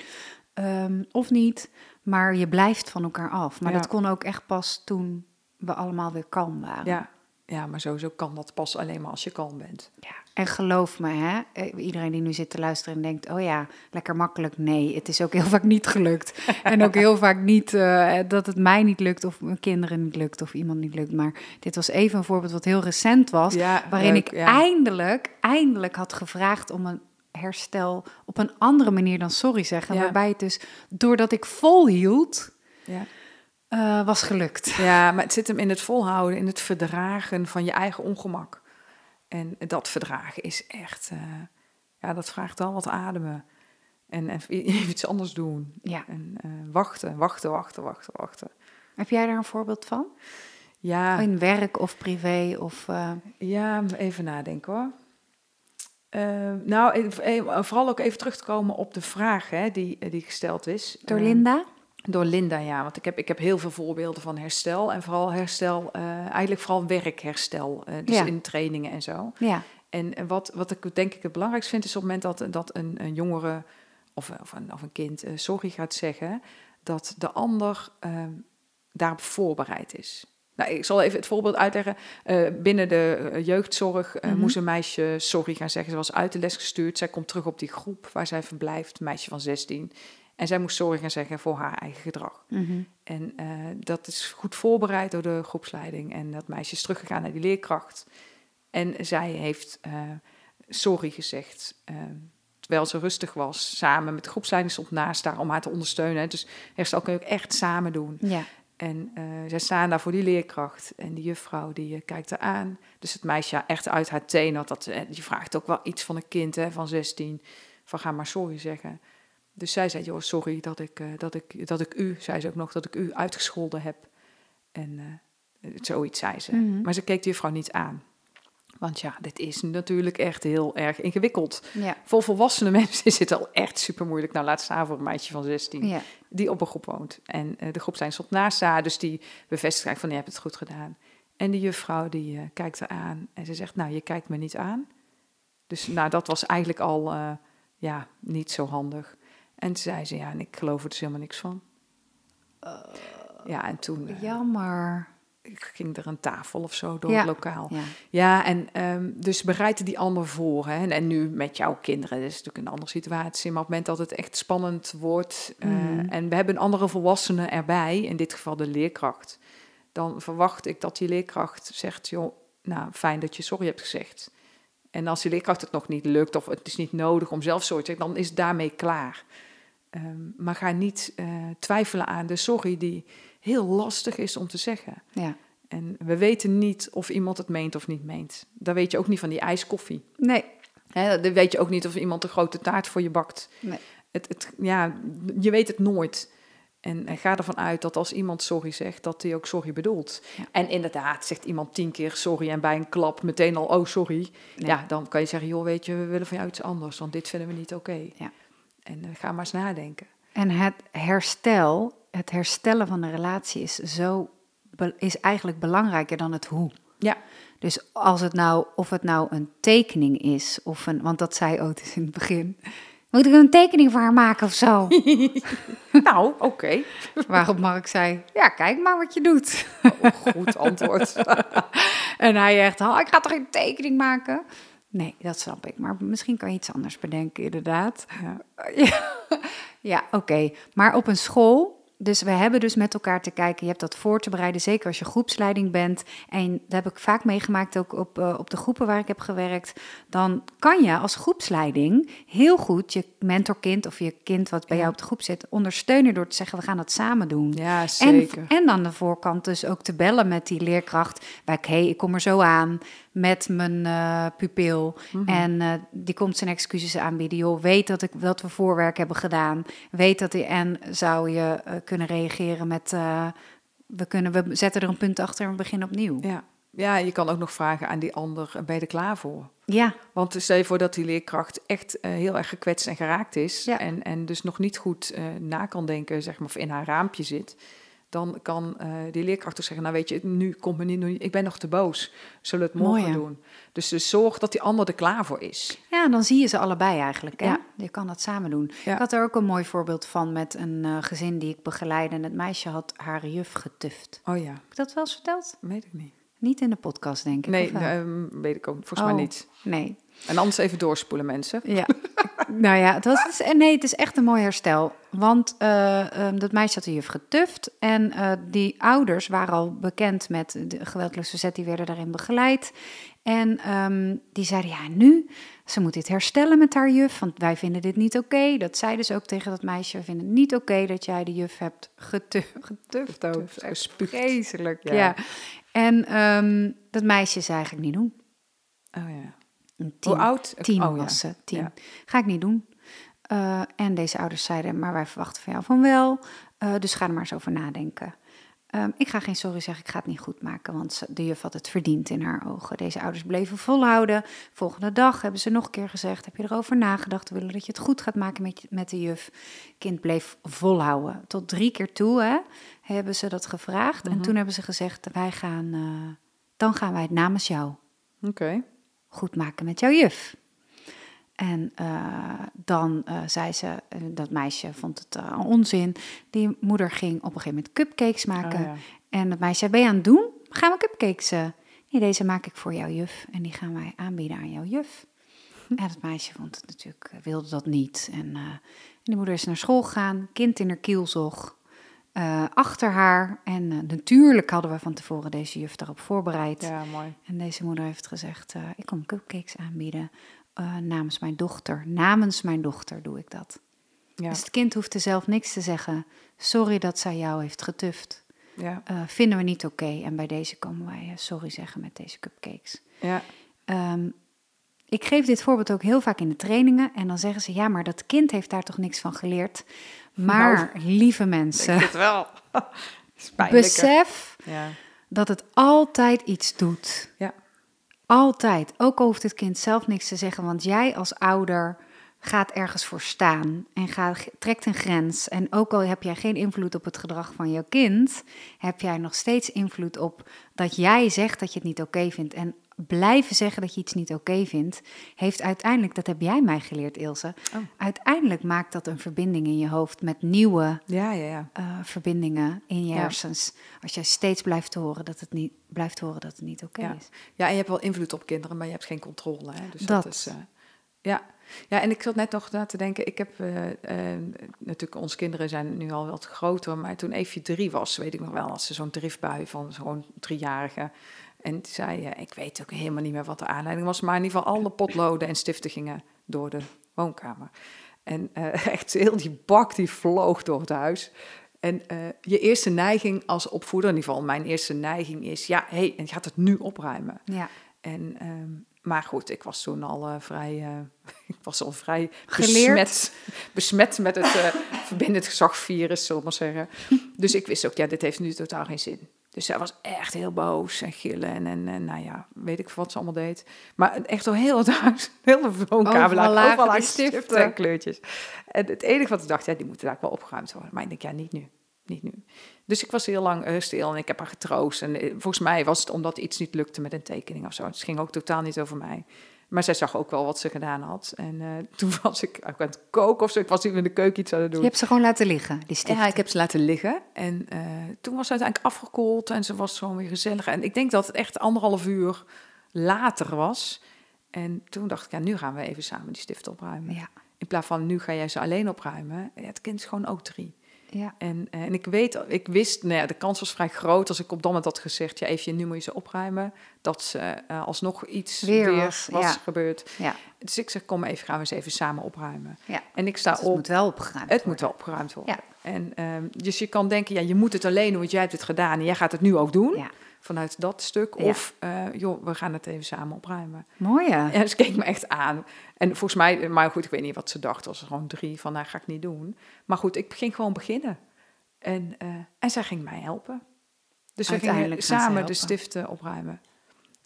ehm, of niet, maar je blijft van elkaar af. Maar Ja. dat kon ook echt pas toen we allemaal weer kalm waren. Ja, ja, maar sowieso kan dat pas alleen maar als je kalm bent. Ja, en geloof me, hè, eh, iedereen die nu zit te luisteren en denkt: oh ja, lekker makkelijk. Nee, het is ook heel vaak niet gelukt. en ook heel vaak niet eh, dat het mij niet lukt, of mijn kinderen niet lukt, of iemand niet lukt. Maar dit was even een voorbeeld wat heel recent was, Ja, waarin leuk, ik ja. eindelijk, eindelijk had gevraagd om een herstel op een andere manier dan sorry zeggen. Ja. Waarbij het dus, doordat ik volhield, Ja. Eh, was gelukt. ja, maar het zit hem in het volhouden, in het verdragen van je eigen ongemak. En dat verdragen is echt, eh, ja, dat vraagt al wat ademen. En, en iets anders doen. Ja. En eh, wachten, wachten, wachten, wachten, wachten. Heb jij daar een voorbeeld van? Ja, In werk of privé of... eh, ja even nadenken hoor. Eh, nou, vooral ook even terug te komen op de vraag hè, die, die gesteld is. door Eh, Linda? Door Linda, ja. Want ik heb, ik heb heel veel voorbeelden van herstel. En vooral herstel, eh, eigenlijk vooral werkherstel. eh, dus Ja. in trainingen en zo. Ja. En en wat, wat ik denk ik het belangrijkste vind, is op het moment dat, dat een, een jongere of, of, een, of een kind eh, sorry gaat zeggen, dat de ander eh, daarop voorbereid is. Nou, ik zal even het voorbeeld uitleggen. Eh, binnen de eh, jeugdzorg eh, Mhm. moest een meisje sorry gaan zeggen. Ze was uit de les gestuurd. Zij komt terug op die groep waar zij verblijft, een meisje van 16. En zij moest sorry gaan zeggen voor haar eigen gedrag. Mhm. En eh, dat is goed voorbereid door de groepsleiding. En dat meisje is teruggegaan naar die leerkracht. En zij heeft eh, sorry gezegd. eh, terwijl ze rustig was. Samen met de groepsleiding stond naast haar om haar te ondersteunen. Dus herstel kun je ook echt samen doen. Ja. En zij staan daar voor die leerkracht. En die juffrouw die kijkt er aan. Dus het meisje echt uit haar tenen. had Dat, die vraagt ook wel iets van een kind hè, van 16. Van ga maar sorry zeggen. Dus zij zei, joh, sorry dat ik, eh, dat, ik, dat ik u, zei ze ook nog, dat ik u uitgescholden heb. En eh, zoiets zei ze. Mhm. Maar ze keek de juffrouw niet aan. Want ja, dit is natuurlijk echt heel erg ingewikkeld. Ja. Voor volwassene mensen is het al echt super moeilijk. Nou, laat staan voor een meisje van 16 Ja. die op een groep woont. En eh, de groep zijn stond naast haar, dus die bevestigt eigenlijk van, je hebt het goed gedaan. En die juffrouw die kijkt er aan en ze zegt, nou, je kijkt me niet aan. Dus nou, dat was eigenlijk al, ja, niet zo handig. En toen zei ze, ja, en ik geloof er dus helemaal niks van. ja, en toen eh, Jammer. ging er een tafel of zo door Ja. het lokaal. Ja. Ja, en ehm, dus bereid die ander voor. Hè? En, en nu met jouw kinderen, dat is natuurlijk een andere situatie. Maar op het moment dat het echt spannend wordt... eh, Mhm. en we hebben een andere volwassene erbij, in dit geval de leerkracht... dan verwacht ik dat die leerkracht zegt... joh, nou, fijn dat je sorry hebt gezegd. En als die leerkracht het nog niet lukt of het is niet nodig om zelf sorry te zeggen... dan is het daarmee klaar. Ehm, maar ga niet eh, twijfelen aan de sorry die heel lastig is om te zeggen. ja. En we weten niet of iemand het meent of niet meent. Dat weet je ook niet van die ijskoffie. Nee. Hè, dat weet je ook niet of iemand een grote taart voor je bakt. Nee. Het, het, ja, je weet het nooit. En, en ga ervan uit dat als iemand sorry zegt, dat hij ook sorry bedoelt. Ja. En inderdaad, zegt iemand tien keer sorry en bij een klap meteen al, oh sorry. Nee. Ja, dan kan je zeggen, joh, weet je, we willen van jou iets anders, want dit vinden we niet oké. Ja. En eh, ga maar eens nadenken. En het herstel, het herstellen van de relatie is zo is eigenlijk belangrijker dan het hoe. Ja, Dus als het nou, of het nou een tekening is, of een, want dat zei Otis in het begin. Moet ik een tekening voor haar maken of zo? nou, oké. Waarop Mark zei, ja, kijk maar wat je doet. Oh, Goed antwoord. En hij echt, oh, ik ga toch geen tekening maken? Nee, dat snap ik. Maar misschien kan je iets anders bedenken, inderdaad. Ja. Oké. Maar op een school, dus we hebben dus met elkaar te kijken. Je hebt dat voor te bereiden, zeker als je groepsleiding bent. En dat heb ik vaak meegemaakt ook op, uh, op de groepen waar ik heb gewerkt. Dan kan je als groepsleiding heel goed je mentorkind of je kind wat bij Ja. jou op de groep zit ondersteunen door te zeggen: we gaan dat samen doen. Ja, En, zeker. en aan de voorkant dus ook te bellen met die leerkracht. Bij, hey, ik kom er zo aan met mijn eh, pupil. Mhm. En eh, die komt zijn excuses aanbieden. Joh, weet dat, ik, dat we voorwerk hebben gedaan. Weet dat hij en zou je eh, kunnen reageren met... eh, we, kunnen, we zetten er een punt achter en we beginnen opnieuw. Ja, Ja. ja, je kan ook nog vragen aan die ander, ben je er klaar voor? Want stel je voor dat die leerkracht echt eh, heel erg gekwetst en geraakt is... Ja. En, en dus nog niet goed eh, na kan denken, zeg maar, of in haar raampje zit... dan kan eh, die leerkracht toch zeggen, nou weet je, nu komt me niet, nu- ik ben nog te boos. Zullen we het morgen Mooi, doen? Dus, dus zorg dat die ander er klaar voor is. ja, dan zie je ze allebei eigenlijk. Hè? Ja. Je kan dat samen doen. Ja. Ik had er ook een mooi voorbeeld van met een eh, gezin die ik begeleide. En het meisje had haar juf getuft. Oh ja, Heb ik dat wel eens verteld? weet ik niet. Niet in de podcast, denk ik. Nee, ehm, weet ik ook volgens Oh. mij niet. nee. En anders even doorspoelen, mensen. Ja, nou ja, het was, dus- nee, het is echt een mooi herstel. Want eh, ehm, dat meisje had de juf getuft. En eh, die ouders waren al bekend met de geweldloze verzet. Die werden daarin begeleid. En ehm, die zeiden, ja, nu, ze moet dit herstellen met haar juf. Want wij vinden dit niet oké. Dat zeiden ze ook tegen dat meisje. We vinden het niet oké dat jij de juf hebt getu getuft. ook. Vreselijk, Ja. ja. En ehm, dat meisje zei eigenlijk niet doen. Oh ja. Tien. Hoe oud? Tien oh, ja. was ze, tien. Ja. Ga ik niet doen. Eh, en deze ouders zeiden, maar wij verwachten van jou van wel. Eh, dus ga er maar eens over nadenken. Ehm, ik ga geen sorry zeggen, ik ga het niet goed maken, want ze- de juf had het verdiend in haar ogen. Deze ouders bleven volhouden. Volgende dag hebben ze nog een keer gezegd, heb je erover nagedacht? We willen dat je het goed gaat maken met, met de juf. Kind bleef volhouden. Tot drie keer toe hè, hebben ze dat gevraagd. En toen hebben ze gezegd, wij gaan, eh, dan gaan wij het namens jou Oké. Goed maken met jouw juf. En eh, dan eh, zei ze, eh, dat meisje vond het onzin. Die moeder ging op een gegeven moment cupcakes maken. Oh, ja. En dat meisje zei, ben je aan het doen? Gaan we cupcakes? eh?" Nee, deze maak ik voor jouw juf. En die gaan wij aanbieden aan jouw juf. En het meisje vond het natuurlijk, wilde dat niet. En, en die moeder is naar school gegaan, kind in haar kielzog. Eh, achter haar. En eh, natuurlijk hadden we van tevoren deze juf daarop voorbereid. Ja, mooi. En deze moeder heeft gezegd: eh, Ik kom cupcakes aanbieden namens mijn dochter. Namens mijn dochter doe ik dat. Ja. Dus het kind hoeft er zelf niks te zeggen. Sorry dat zij jou heeft getuft. Ja. Vinden we niet oké. En bij deze komen wij sorry zeggen met deze cupcakes. Ja. Ehm, ik geef dit voorbeeld ook heel vaak in de trainingen. En dan zeggen ze: Ja, maar dat kind heeft daar toch niks van geleerd. Maar, lieve mensen, Het wel. Besef Ja. dat het altijd iets doet. Ja. Altijd. Ook al hoeft het kind zelf niks te zeggen, want jij als ouder gaat ergens voor staan en gaat, trekt een grens. En ook al heb jij geen invloed op het gedrag van jouw kind, heb jij nog steeds invloed op dat jij zegt dat je het niet oké vindt. En blijven zeggen dat je iets niet oké vindt, heeft uiteindelijk, dat heb jij mij geleerd, Ilse, Oh. uiteindelijk maakt dat een verbinding in je hoofd met nieuwe Ja, ja, ja. eh, verbindingen in je hersens. Als jij steeds blijft horen dat het niet, blijft horen dat het niet oké is. Ja, en je hebt wel invloed op kinderen, maar je hebt geen controle. Hè? Dus dat, Dat. is. eh, ja. ja, en ik zat net nog na te denken. Ik heb eh, natuurlijk, onze kinderen zijn nu al wat groter, maar toen Eefje drie was, weet ik nog wel, had ze zo'n driftbui van zo'n driejarige. En die zei, eh, ik weet ook helemaal niet meer wat de aanleiding was, maar in ieder geval alle potloden en stiften gingen door de woonkamer. En eh, echt heel die bak die vloog door het huis. En eh, je eerste neiging als opvoeder, in ieder geval mijn eerste neiging is, ja, hé, hey, en je gaat het nu opruimen. Ja. En, ehm, maar goed, ik was toen al eh, vrij, eh, ik was al vrij Geleerd. besmet, besmet met het verbindend gezagvirus, zullen we maar zeggen. Dus ik wist ook, ja, dit heeft nu totaal geen zin. Dus zij was echt heel boos en gillen en, en, en nou ja, weet ik wat ze allemaal deed. Maar echt door heel het huis, heel de woonkamer, Overal lagen stiften. stiften. en kleurtjes. En het enige wat ik dacht, ja, die moeten daar wel opgeruimd worden. Maar ik denk, ja, niet nu. Niet nu. Dus ik was heel lang eh, stil en ik heb haar getroost. En eh, volgens mij was het omdat iets niet lukte met een tekening of zo. Het ging ook totaal niet over mij. Maar zij zag ook wel wat ze gedaan had. En eh, toen was ik ook aan het koken of zo. Ik was in de keuken iets aan het doen. Je hebt ze gewoon laten liggen, die stift. Ja, ik heb ze laten liggen. En eh, toen was ze uiteindelijk afgekoeld en ze was gewoon weer gezellig. En ik denk dat het echt anderhalf uur later was. En toen dacht ik, ja, nu gaan we even samen die stift opruimen. Ja, In plaats van nu ga jij ze alleen opruimen. Ja, het kind is gewoon ook drie. Ja. En, eh, en ik weet, ik wist, nou ja, de kans was vrij groot als ik op dat moment had gezegd, ja, even, nu moet je ze opruimen, dat ze eh, alsnog iets Weer weer, was, was, ja. gebeurd. Ja. Dus ik zeg, kom even, gaan we eens even samen opruimen. Ja. En ik sta Dus het op, moet wel opgeruimd het moet worden. wel opgeruimd worden. Ja. En, ehm, dus je kan denken, ja, je moet het alleen doen, want jij hebt het gedaan en jij gaat het nu ook doen. Ja. Vanuit dat stuk. Ja. Of, eh, joh, we gaan het even samen opruimen. Mooi ja. Ja, ze keek me echt aan. En volgens mij, maar goed, ik weet niet wat ze dacht. was gewoon drie van, nou ga ik niet doen. Maar goed, ik ging gewoon beginnen. En, eh, en zij ging mij helpen. Dus we gingen samen de stiften opruimen.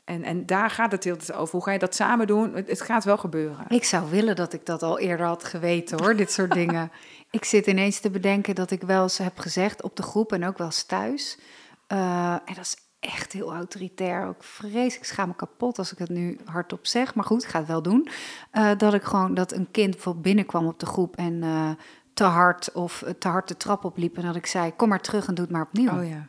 En, en daar gaat het heel over. Hoe ga je dat samen doen? Het, het gaat wel gebeuren. Ik zou willen dat ik dat al eerder had geweten hoor, dit soort dingen. Ik zit ineens te bedenken dat ik wel eens heb gezegd op de groep en ook wel eens thuis. eh, en dat is echt heel autoritair. Ook vreselijk, ik schaam me kapot als ik het nu hardop zeg. Maar goed, ik ga het wel doen. Eh, dat ik gewoon, dat een kind bijvoorbeeld binnenkwam op de groep en eh, te hard of eh, te hard de trap opliep. En dat ik zei, kom maar terug en doe het maar opnieuw. Oh ja.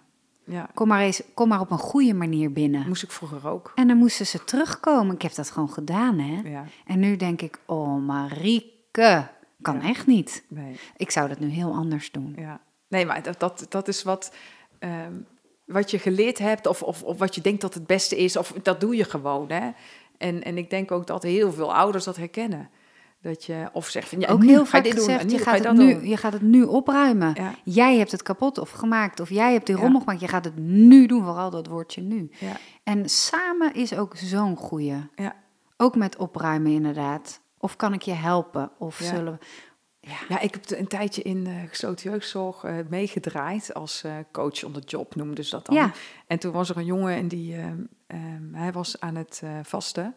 Ja, Kom, maar eens, kom maar op een goede manier binnen. moest ik vroeger ook. En dan moesten ze terugkomen. Ik heb dat gewoon gedaan, hè. Ja, En nu denk ik, oh Marieke, kan Ja. echt niet. nee. Ik zou dat nu heel anders doen. Ja. Nee, maar dat, dat, dat is wat, ehm, wat je geleerd hebt of, of, of wat je denkt dat het beste is. Of dat doe je gewoon. Hè? En, en ik denk ook dat heel veel ouders dat herkennen. Dat je, of zeggen van, ja, ook heel vaak doen, gezegd, je gaat, het nu, doen. je gaat het nu opruimen. Ja, Jij hebt het kapot of gemaakt. Of jij hebt die Ja. rommel gemaakt. Je gaat het nu doen, vooral dat woordje nu. ja, En samen is ook zo'n goeie. ja. Ook met opruimen inderdaad. Of kan ik je helpen? Of zullen we... Ja, Ja, ik heb een tijdje in eh gesloten jeugdzorg eh, meegedraaid als eh, coach on the job, noemden ze dat dan. Ja. En toen was er een jongen en die, ehm, ehm, hij was aan het vasten.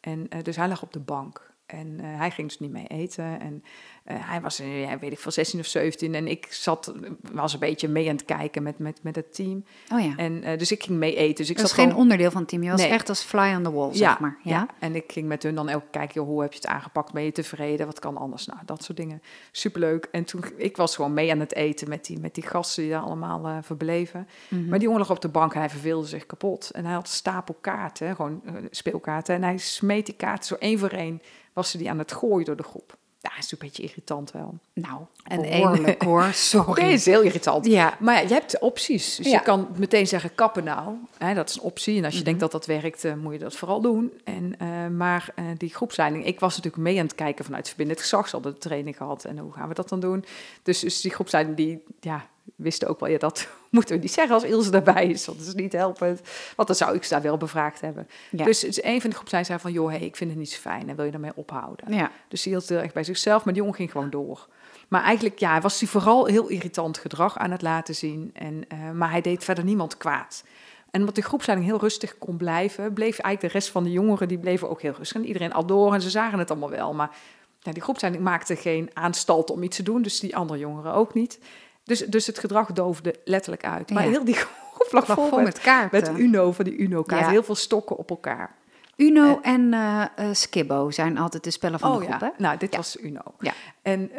En dus hij lag op de bank. En eh, hij ging dus niet mee eten. En eh, hij was, eh, ja, weet ik veel, 16 of 17. En ik zat, was een beetje mee aan het kijken met, met, met het team. oh ja. En dus ik ging mee eten. Dus ik dat zat geen gewoon- onderdeel van het team. Je was Nee. echt als fly on the wall, zeg maar. Ja? en ik ging met hun dan elke kijken, joh, hoe heb je het aangepakt? Ben je tevreden? Wat kan anders? Nou, dat soort dingen. Superleuk. En toen, ik was gewoon mee aan het eten met die, met die gasten die daar allemaal verbleven. Mhm. Maar die jongen lag op de bank en hij verveelde zich kapot. En hij had een stapel kaarten, gewoon speelkaarten. En hij smeet die kaarten zo één voor één, was ze die aan het gooien door de groep. Ja, is een beetje irritant wel. Nou, En behoorlijk hoor. Sorry. Nee, is heel irritant. Ja. Maar ja, je hebt opties. Dus Ja. je kan meteen zeggen kappen nou. Hè, dat is een optie. En als je Mhm. denkt dat dat werkt, eh, moet je dat vooral doen. En, eh, maar eh, die groepsleiding, ik was natuurlijk mee aan het kijken vanuit verbindend gezag. Ze hadden de training gehad en hoe gaan we dat dan doen? Dus, dus die groepsleiding, die ja, wisten ook wel, ja, dat moeten we niet zeggen als Ilse daarbij is. Want dat is niet helpend. Want dan zou ik ze daar wel bevraagd hebben. Ja. Dus, een van de groepsleidingen zei van, joh, hey, ik vind het niet zo fijn. En wil je daarmee ophouden? ja. Dus die hield heel erg bij zichzelf, maar die jongen ging gewoon door. Maar eigenlijk ja, was hij vooral heel irritant gedrag aan het laten zien. En, eh, maar hij deed verder niemand kwaad. En omdat de groepsleiding heel rustig kon blijven, bleef eigenlijk de rest van de jongeren, die bleven ook heel rustig. En iedereen al door en ze zagen het allemaal wel. Maar ja, die groepsleiding maakte geen aanstalt om iets te doen, dus die andere jongeren ook niet. Dus, dus het gedrag doofde letterlijk uit. Maar Ja. heel die groep vol, vol met, kaarten. met Uno, van die Uno-kaarten. Ja. Heel veel stokken op elkaar. Uno en eh, eh, Skibbo zijn altijd de spellen van de groep, hè? Nou, dit Ja. was Uno. Ja. En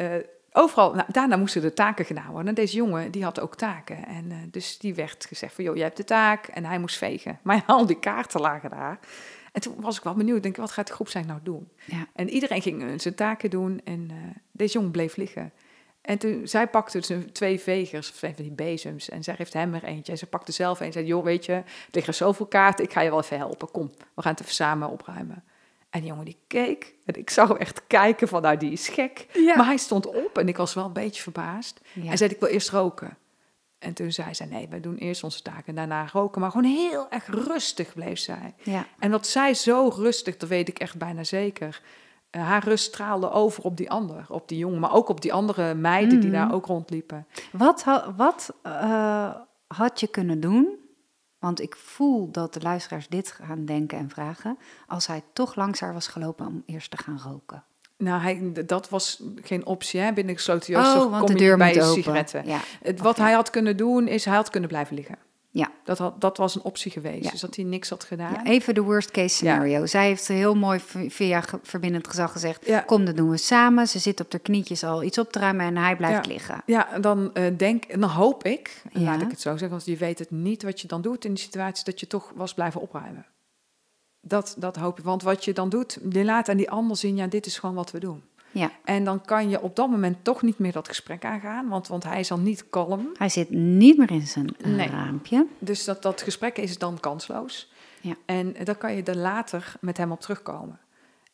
overal, nou, daarna moesten de taken gedaan worden. En deze jongen, die had ook taken. En dus die werd gezegd van, joh, jij hebt de taak. En hij moest vegen. Maar al die kaarten lagen daar. En toen was ik wel benieuwd, denk ik, wat gaat de groep zijn nou doen? Ja. En iedereen ging zijn taken doen. En deze jongen bleef liggen. En toen, zij pakte zijn twee vegers, of van die bezems. En zij geeft hem er eentje. En ze pakte zelf een en zei, joh, weet je, er liggen zoveel kaarten. Ik ga je wel even helpen. Kom, we gaan het even samen opruimen. En die jongen die keek. En ik zag hem echt kijken van, nou, die is gek. Ja. Maar hij stond op en ik was wel een beetje verbaasd. Ja. Hij zei, ik wil eerst roken. En toen zei ze, nee, we doen eerst onze taken en daarna roken. Maar gewoon heel erg rustig bleef zij. Ja. En wat zij zo rustig, dat weet ik echt bijna zeker. Eh, haar rust straalde over op die ander, op die jongen. Maar ook op die andere meiden die Mhm. daar ook rondliepen. Wat, wat eh, had je kunnen doen? Want ik voel dat de luisteraars dit gaan denken en vragen. Als hij toch langs haar was gelopen om eerst te gaan roken. Nou, hij, dat was geen optie. Hè? Binnen gesloten Oh, jeugdzorg want kom de je deur niet bij je sigaretten. Ja. Het, wat hij had kunnen doen, is hij had kunnen blijven liggen. Ja. Dat, had, dat was een optie geweest. Ja. Dus dat hij niks had gedaan. Ja, even de worst case scenario. Zij heeft heel mooi via verbindend gezag gezegd. Kom, dat doen we samen. Ze zit op haar knietjes al iets op te ruimen en hij blijft liggen. Ja, en dan eh, denk, en dan hoop ik, laat ik het zo zeggen, want je weet het niet wat je dan doet in die situatie, dat je toch was blijven opruimen. Dat, dat hoop ik, want wat je dan doet, je laat aan die ander zien, ja, dit is gewoon wat we doen. Ja. En dan kan je op dat moment toch niet meer dat gesprek aangaan, want, want hij is dan niet kalm. Hij zit niet meer in zijn eh, Nee. raampje. Dus dat, dat gesprek is dan kansloos. Ja. En dan kan je er later met hem op terugkomen.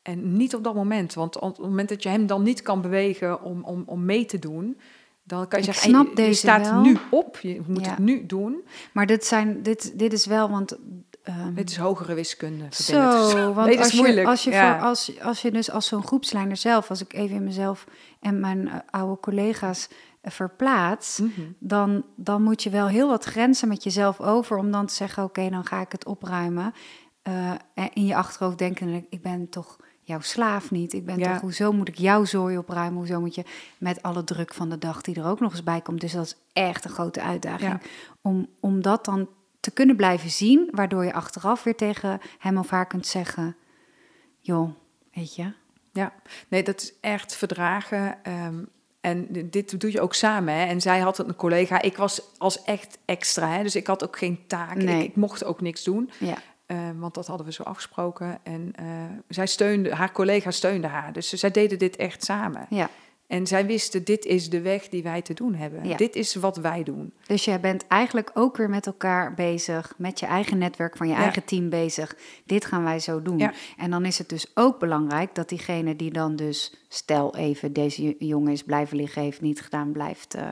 En niet op dat moment, want op het moment dat je hem dan niet kan bewegen om, om, om mee te doen, dan kan je Ik zeggen, snap je deze staat wel. nu op, je moet Ja. het nu doen. Maar dit, zijn, dit, dit is wel, want... ehm, Het is hogere wiskunde. Zo, want Nee, als, je, als, je Ja. voor, als, als je dus als zo'n groepsleider zelf, als ik even in mezelf en mijn eh, oude collega's eh, verplaats, Mhm. dan, dan moet je wel heel wat grenzen met jezelf over om dan te zeggen, oké, dan ga ik het opruimen. Eh, en in je achterhoofd denken, ik ben toch jouw slaaf niet. Ik ben Ja. toch, hoezo moet ik jouw zooi opruimen? Hoezo moet je met alle druk van de dag die er ook nog eens bij komt? Dus dat is echt een grote uitdaging. Ja. Om, om dat dan te kunnen blijven zien, waardoor je achteraf weer tegen hem of haar kunt zeggen, joh, weet je, Ja, nee, dat is echt verdragen. ehm, en dit doe je ook samen. Hè? En zij had een collega. Ik was als echt extra. Hè? Dus ik had ook geen taak. Nee. Ik, ik mocht ook niks doen. ja, eh, want dat hadden we zo afgesproken. En eh, zij steunde, haar collega steunde haar. Dus zij deden dit echt samen. ja. En zij wisten, dit is de weg die wij te doen hebben. Ja. Dit is wat wij doen. Dus je bent eigenlijk ook weer met elkaar bezig, met je eigen netwerk van je Ja. eigen team bezig. Dit gaan wij zo doen. Ja. En dan is het dus ook belangrijk dat diegene die dan dus, stel even, deze jongen is blijven liggen, heeft niet gedaan, blijft eh,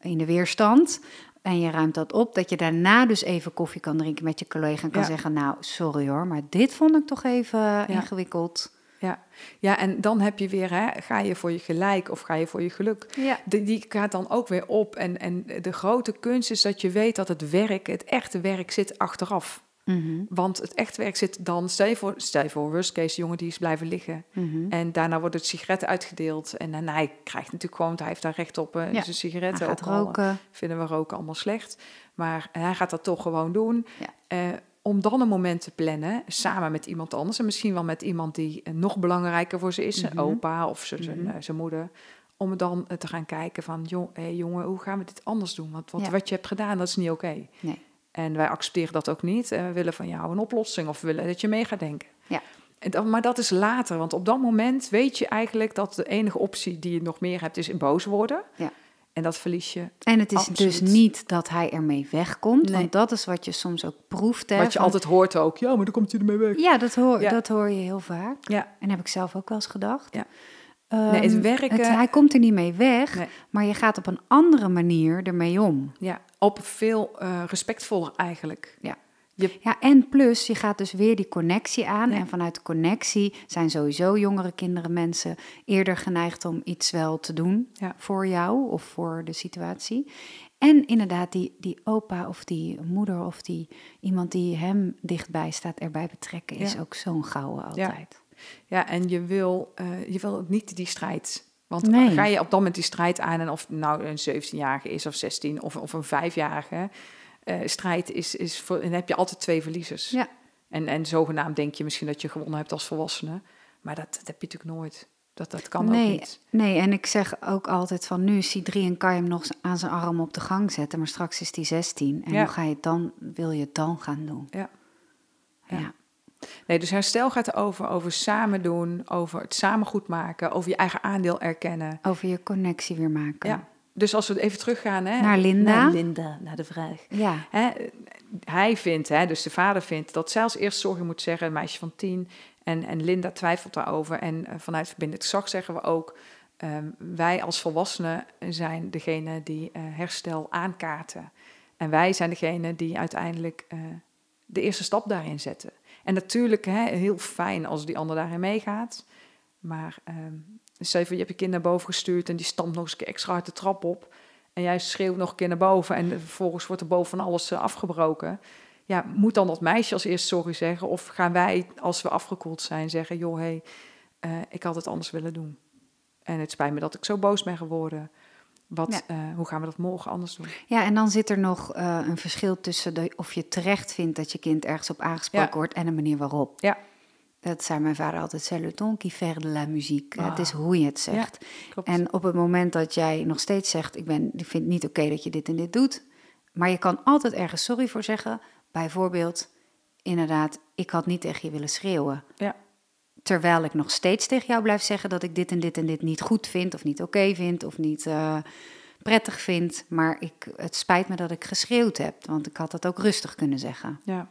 in de weerstand. En je ruimt dat op, dat je daarna dus even koffie kan drinken met je collega en kan Ja. zeggen, nou, sorry hoor, maar dit vond ik toch even ingewikkeld. Ja. ja, en dan heb je weer, hè, ga je voor je gelijk of ga je voor je geluk? Ja. Die, die gaat dan ook weer op. En, en de grote kunst is dat je weet dat het werk, het echte werk, zit achteraf. Mhm, Want het echte werk zit dan, stel je voor, stel je voor worst case, jongen die is blijven liggen. mhm. En daarna wordt het sigaret uitgedeeld. En hij krijgt natuurlijk gewoon, want hij heeft daar recht op, eh, Ja, zijn Hij sigaretten. gaat roken. vinden we roken allemaal slecht. Maar hij gaat dat toch gewoon doen. Ja. Eh, om dan een moment te plannen, samen met iemand anders. En misschien wel met iemand die eh, nog belangrijker voor ze is. Zijn Mhm. opa of zijn, zijn, Mhm. eh, zijn moeder. Om dan eh, te gaan kijken van, joh, hey, jongen, hoe gaan we dit anders doen? Want wat, Ja. wat je hebt gedaan, dat is niet oké. Nee. En wij accepteren dat ook niet. En we willen van jou een oplossing of we willen dat je mee gaat denken. Ja. En dan, maar dat is later, want op dat moment weet je eigenlijk dat de enige optie die je nog meer hebt is in boos worden. Ja. En dat verlies je. En het is Absoluut. dus niet dat hij ermee wegkomt, Nee. want dat is wat je soms ook proeft. Hè, Wat je van- altijd hoort ook. Ja, maar dan komt hij ermee weg. Ja, dat hoor, Ja. dat hoor je heel vaak. Ja, En heb ik zelf ook wel eens gedacht. Ja. Ehm, Nee, het werken- hij komt er niet mee weg, Nee. maar je gaat op een andere manier ermee om. ja, op veel eh, respectvoller eigenlijk. Ja. Je, Ja, en plus, je gaat dus weer die connectie aan. Ja. En vanuit connectie zijn sowieso jongere kinderen, mensen eerder geneigd om iets wel te doen Ja. voor jou of voor de situatie. En inderdaad, die, die opa of die moeder of die iemand die hem dichtbij staat erbij betrekken, is Ja. ook zo'n gouden altijd. ja, en je wil, eh, je wil niet die strijd. Want Nee. ga je op dat moment die strijd aan... en of nou een 17-jarige is of 16 of, of een 5-jarige... eh, strijd is, is voor, en dan heb je altijd twee verliezers. Ja. En, en zogenaamd denk je misschien dat je gewonnen hebt als volwassene. Maar dat, dat heb je natuurlijk nooit. Dat, dat kan ook niet. nee, en ik zeg ook altijd van nu is hij drie en kan je hem nog aan zijn arm op de gang zetten, maar straks is hij 16. En Ja. hoe ga je het dan, wil je het dan gaan doen? Ja. Ja. Ja. Nee, dus herstel gaat erover, over samen doen, over het samen goed maken, over je eigen aandeel erkennen. Over je connectie weer maken. Ja. Dus als we even teruggaan hè, Naar Linda. naar Linda, naar de vraag. Ja. Hè, hij vindt, hè, dus de vader vindt, dat zij als eerst zorgen moet zeggen, een meisje van tien. En, en Linda twijfelt daarover. En eh, vanuit verbindend gezag zeggen we ook, ehm, wij als volwassenen zijn degene die eh, herstel aankaarten. En wij zijn degene die uiteindelijk eh, de eerste stap daarin zetten. En natuurlijk, hè, heel fijn als die ander daarin meegaat. Maar stel je voor, je hebt je kind naar boven gestuurd en die stampt nog eens een keer extra hard de trap op. En jij schreeuwt nog een keer naar boven en vervolgens wordt er boven van alles eh, afgebroken. Ja, moet dan dat meisje als eerst sorry zeggen? Of gaan wij, als we afgekoeld zijn, zeggen... joh, hé, hey, eh, ik had het anders willen doen. En het spijt me dat ik zo boos ben geworden. Wat, eh, hoe gaan we dat morgen anders doen? ja, en dan zit er nog een verschil tussen de, of je terecht vindt dat je kind ergens op aangesproken Ja. wordt en de manier waarop. Ja. Dat zei mijn vader altijd, c'est le ton qui fait de la musique. Ah. Het is hoe je het zegt. En op het moment dat jij nog steeds zegt, ik, ben, ik vind het niet oké dat je dit en dit doet, maar je kan altijd ergens sorry voor zeggen. Bijvoorbeeld, inderdaad, ik had niet tegen je willen schreeuwen. Ja. Terwijl ik nog steeds tegen jou blijf zeggen dat ik dit en dit en dit niet goed vind, of niet oké vind, of niet eh, prettig vind. Maar ik, het spijt me dat ik geschreeuwd heb, want ik had dat ook rustig kunnen zeggen. Ja.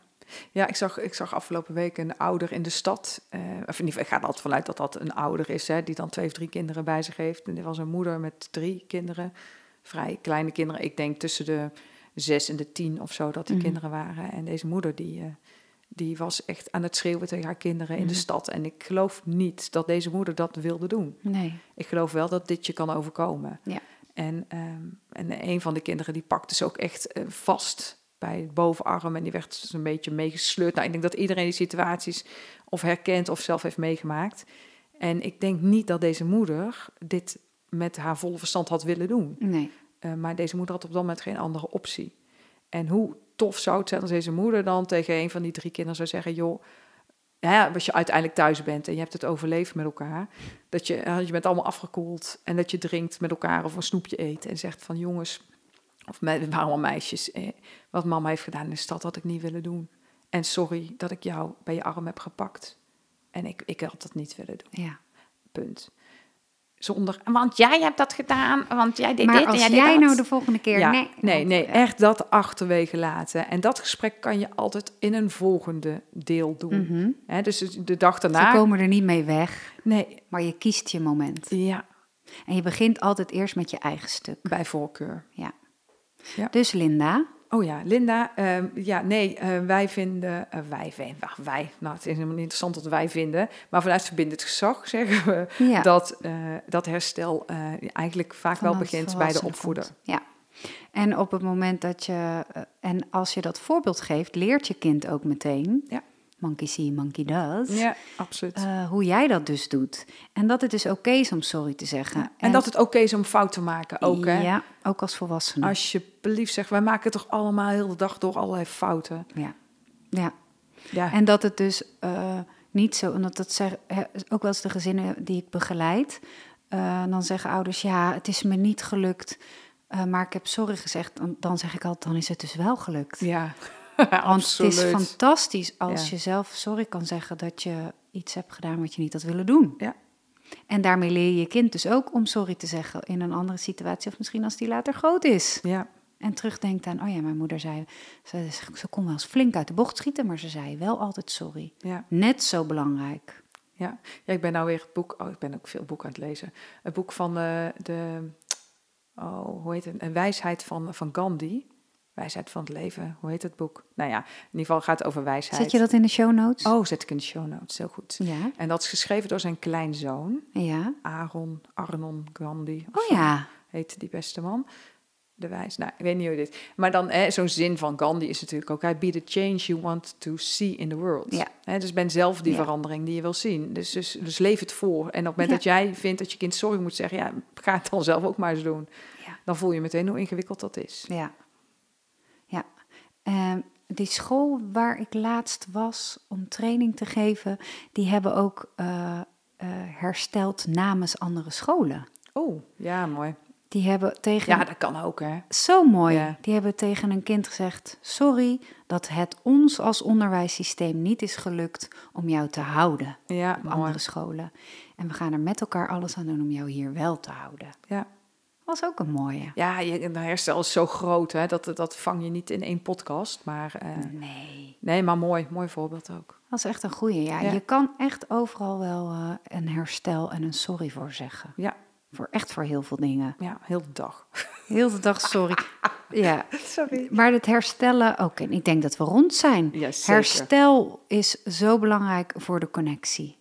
Ja, ik zag, ik zag afgelopen week een ouder in de stad. eh, of in ieder geval, ik ga er altijd vanuit dat dat een ouder is, hè, die dan twee of drie kinderen bij zich heeft. En dit was een moeder met drie kinderen, vrij kleine kinderen. Ik denk tussen de zes en de tien of zo dat die Mhm. kinderen waren. En deze moeder, die, eh, die was echt aan het schreeuwen tegen haar kinderen in de Mhm. stad. En ik geloof niet dat deze moeder dat wilde doen. Nee. Ik geloof wel dat dit je kan overkomen. Ja. En, ehm, en een van de kinderen die pakte ze ook echt eh, vast bij het bovenarm en die werd dus een beetje meegesleurd. Nou, ik denk dat iedereen die situaties of herkent of zelf heeft meegemaakt. En ik denk niet dat deze moeder dit met haar volle verstand had willen doen. Nee. Eh, maar deze moeder had op dat moment geen andere optie. En hoe tof zou het zijn als deze moeder dan tegen een van die drie kinderen zou zeggen: joh, ja, als je uiteindelijk thuis bent en je hebt het overleefd met elkaar, dat je, je bent allemaal afgekoeld en dat je drinkt met elkaar of een snoepje eet en zegt van jongens, of me- het waren allemaal meisjes, eh, wat mama heeft gedaan in de stad had ik niet willen doen. En sorry dat ik jou bij je arm heb gepakt. En ik, ik had dat niet willen doen. Ja. Punt. Zonder, want jij hebt dat gedaan, want jij deed Maar dit als jij nou de volgende keer... Ja, nee, nee, nee, echt dat achterwege laten. En dat gesprek kan je altijd in een volgende deel doen. Mhm. Dus de dag Ze daarna. komen er niet mee weg, Nee, maar je kiest je moment. ja, En je begint altijd eerst met je eigen stuk. bij voorkeur. Ja. Ja. Dus Linda, Oh ja, Linda. ehm, ja, nee, eh, wij vinden. eh, wij vinden. wij. Nou, het is helemaal niet interessant wat wij vinden. Maar vanuit verbindend gezag zeggen we ja, dat, eh, dat herstel eh, eigenlijk vaak wel begint bij de opvoeder. komt. Ja. En op het moment dat je, en als je dat voorbeeld geeft, leert je kind ook meteen, Ja. Monkey see, monkey does, Ja, absoluut. eh, hoe jij dat dus doet. En dat het dus oké is om sorry te zeggen. Ja, En, dat het oké is om fout te maken ook. Hè? Ja, ook als volwassene. Alsjeblieft zeg, wij maken toch allemaal heel de dag door allerlei fouten. Ja. ja. Ja, En dat het dus eh, niet zo, en dat, zeg, ook wel eens de gezinnen die ik begeleid, eh, dan zeggen ouders, ja, het is me niet gelukt, maar ik heb sorry gezegd. Dan, dan zeg ik altijd, dan is het dus wel gelukt. ja. Want het is fantastisch als Ja. je zelf sorry kan zeggen dat je iets hebt gedaan wat je niet had willen doen. Ja. En daarmee leer je je kind dus ook om sorry te zeggen in een andere situatie, of misschien als die later groot is. Ja, En terugdenkt aan, oh ja, mijn moeder zei, ze, ze kon wel eens flink uit de bocht schieten, maar ze zei wel altijd sorry. ja, Net zo belangrijk. ja. ja, ik ben nou weer het boek, oh, ik ben ook veel boeken aan het lezen. Het boek van eh, de, oh, hoe heet het, een wijsheid van, van Gandhi. Wijsheid van het leven, hoe heet het boek? Nou ja, in ieder geval gaat het over wijsheid. Zet je dat in de show notes? Oh, zet ik in de show notes, heel goed. Ja, En dat is geschreven door zijn kleinzoon, ja. Aaron Arnon Gandhi. Oh zo. ja, heette die beste man. De wijs. Nou, ik weet niet hoe dit. Maar dan hè, zo'n zin van Gandhi is natuurlijk ook: I be the change you want to see in the world. Ja. Hè, dus ben zelf die Ja. verandering die je wil zien. Dus, dus, dus leef het voor. En op het moment Ja. dat jij vindt dat je kind sorry moet zeggen, ja, ga het dan zelf ook maar eens doen. Ja. Dan voel je meteen hoe ingewikkeld dat is. Ja. Ehm, die school waar ik laatst was om training te geven, die hebben ook eh, eh, hersteld namens andere scholen. Oh, ja, mooi. Die hebben tegen Ja, dat kan ook, hè? Zo mooi. Ja. Die hebben tegen een kind gezegd: Sorry dat het ons als onderwijssysteem niet is gelukt om jou te houden Ja, op mooi. andere scholen. En we gaan er met elkaar alles aan doen om jou hier wel te houden. Ja, Was ook een mooie. ja je, herstel is zo groot, hè? Dat, dat vang je niet in één podcast. Maar eh, Nee, nee, maar mooi. Mooi voorbeeld ook. dat is echt een goeie. Ja, Ja. je kan echt overal wel eh, een herstel en een sorry voor zeggen. Ja, Voor echt voor heel veel dingen. ja heel de dag. Heel de dag sorry. ja, Sorry. maar het herstellen ook. En ik denk dat we rond zijn. Ja. Herstel is zo belangrijk voor de connectie.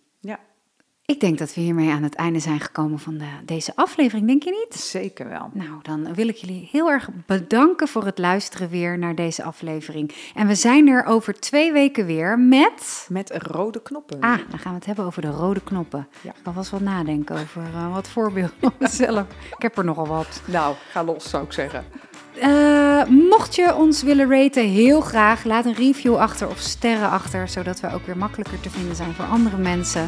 Ik denk dat we hiermee aan het einde zijn gekomen van de, deze aflevering, denk je niet? zeker wel. Nou, dan wil ik jullie heel erg bedanken voor het luisteren weer naar deze aflevering. En we zijn er over twee weken weer met... Met rode knoppen. Ah, dan gaan we het hebben over de rode knoppen. Ja. Ik kan vast wat nadenken over eh, wat voorbeelden op mezelf. Ik heb er nogal wat. Nou, ga los zou ik zeggen. Eh, mocht je ons willen raten, heel graag. Laat een review achter of sterren achter, zodat we ook weer makkelijker te vinden zijn voor andere mensen.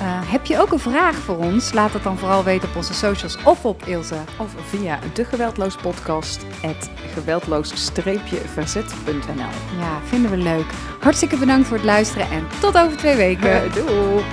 Eh, heb je ook een vraag voor ons? Laat het dan vooral weten op onze socials of op Ilse. Of via de geweldloos podcast geweldloos-verzet.nl. Ja, vinden we leuk. Hartstikke bedankt voor het luisteren en tot over twee weken. Doei!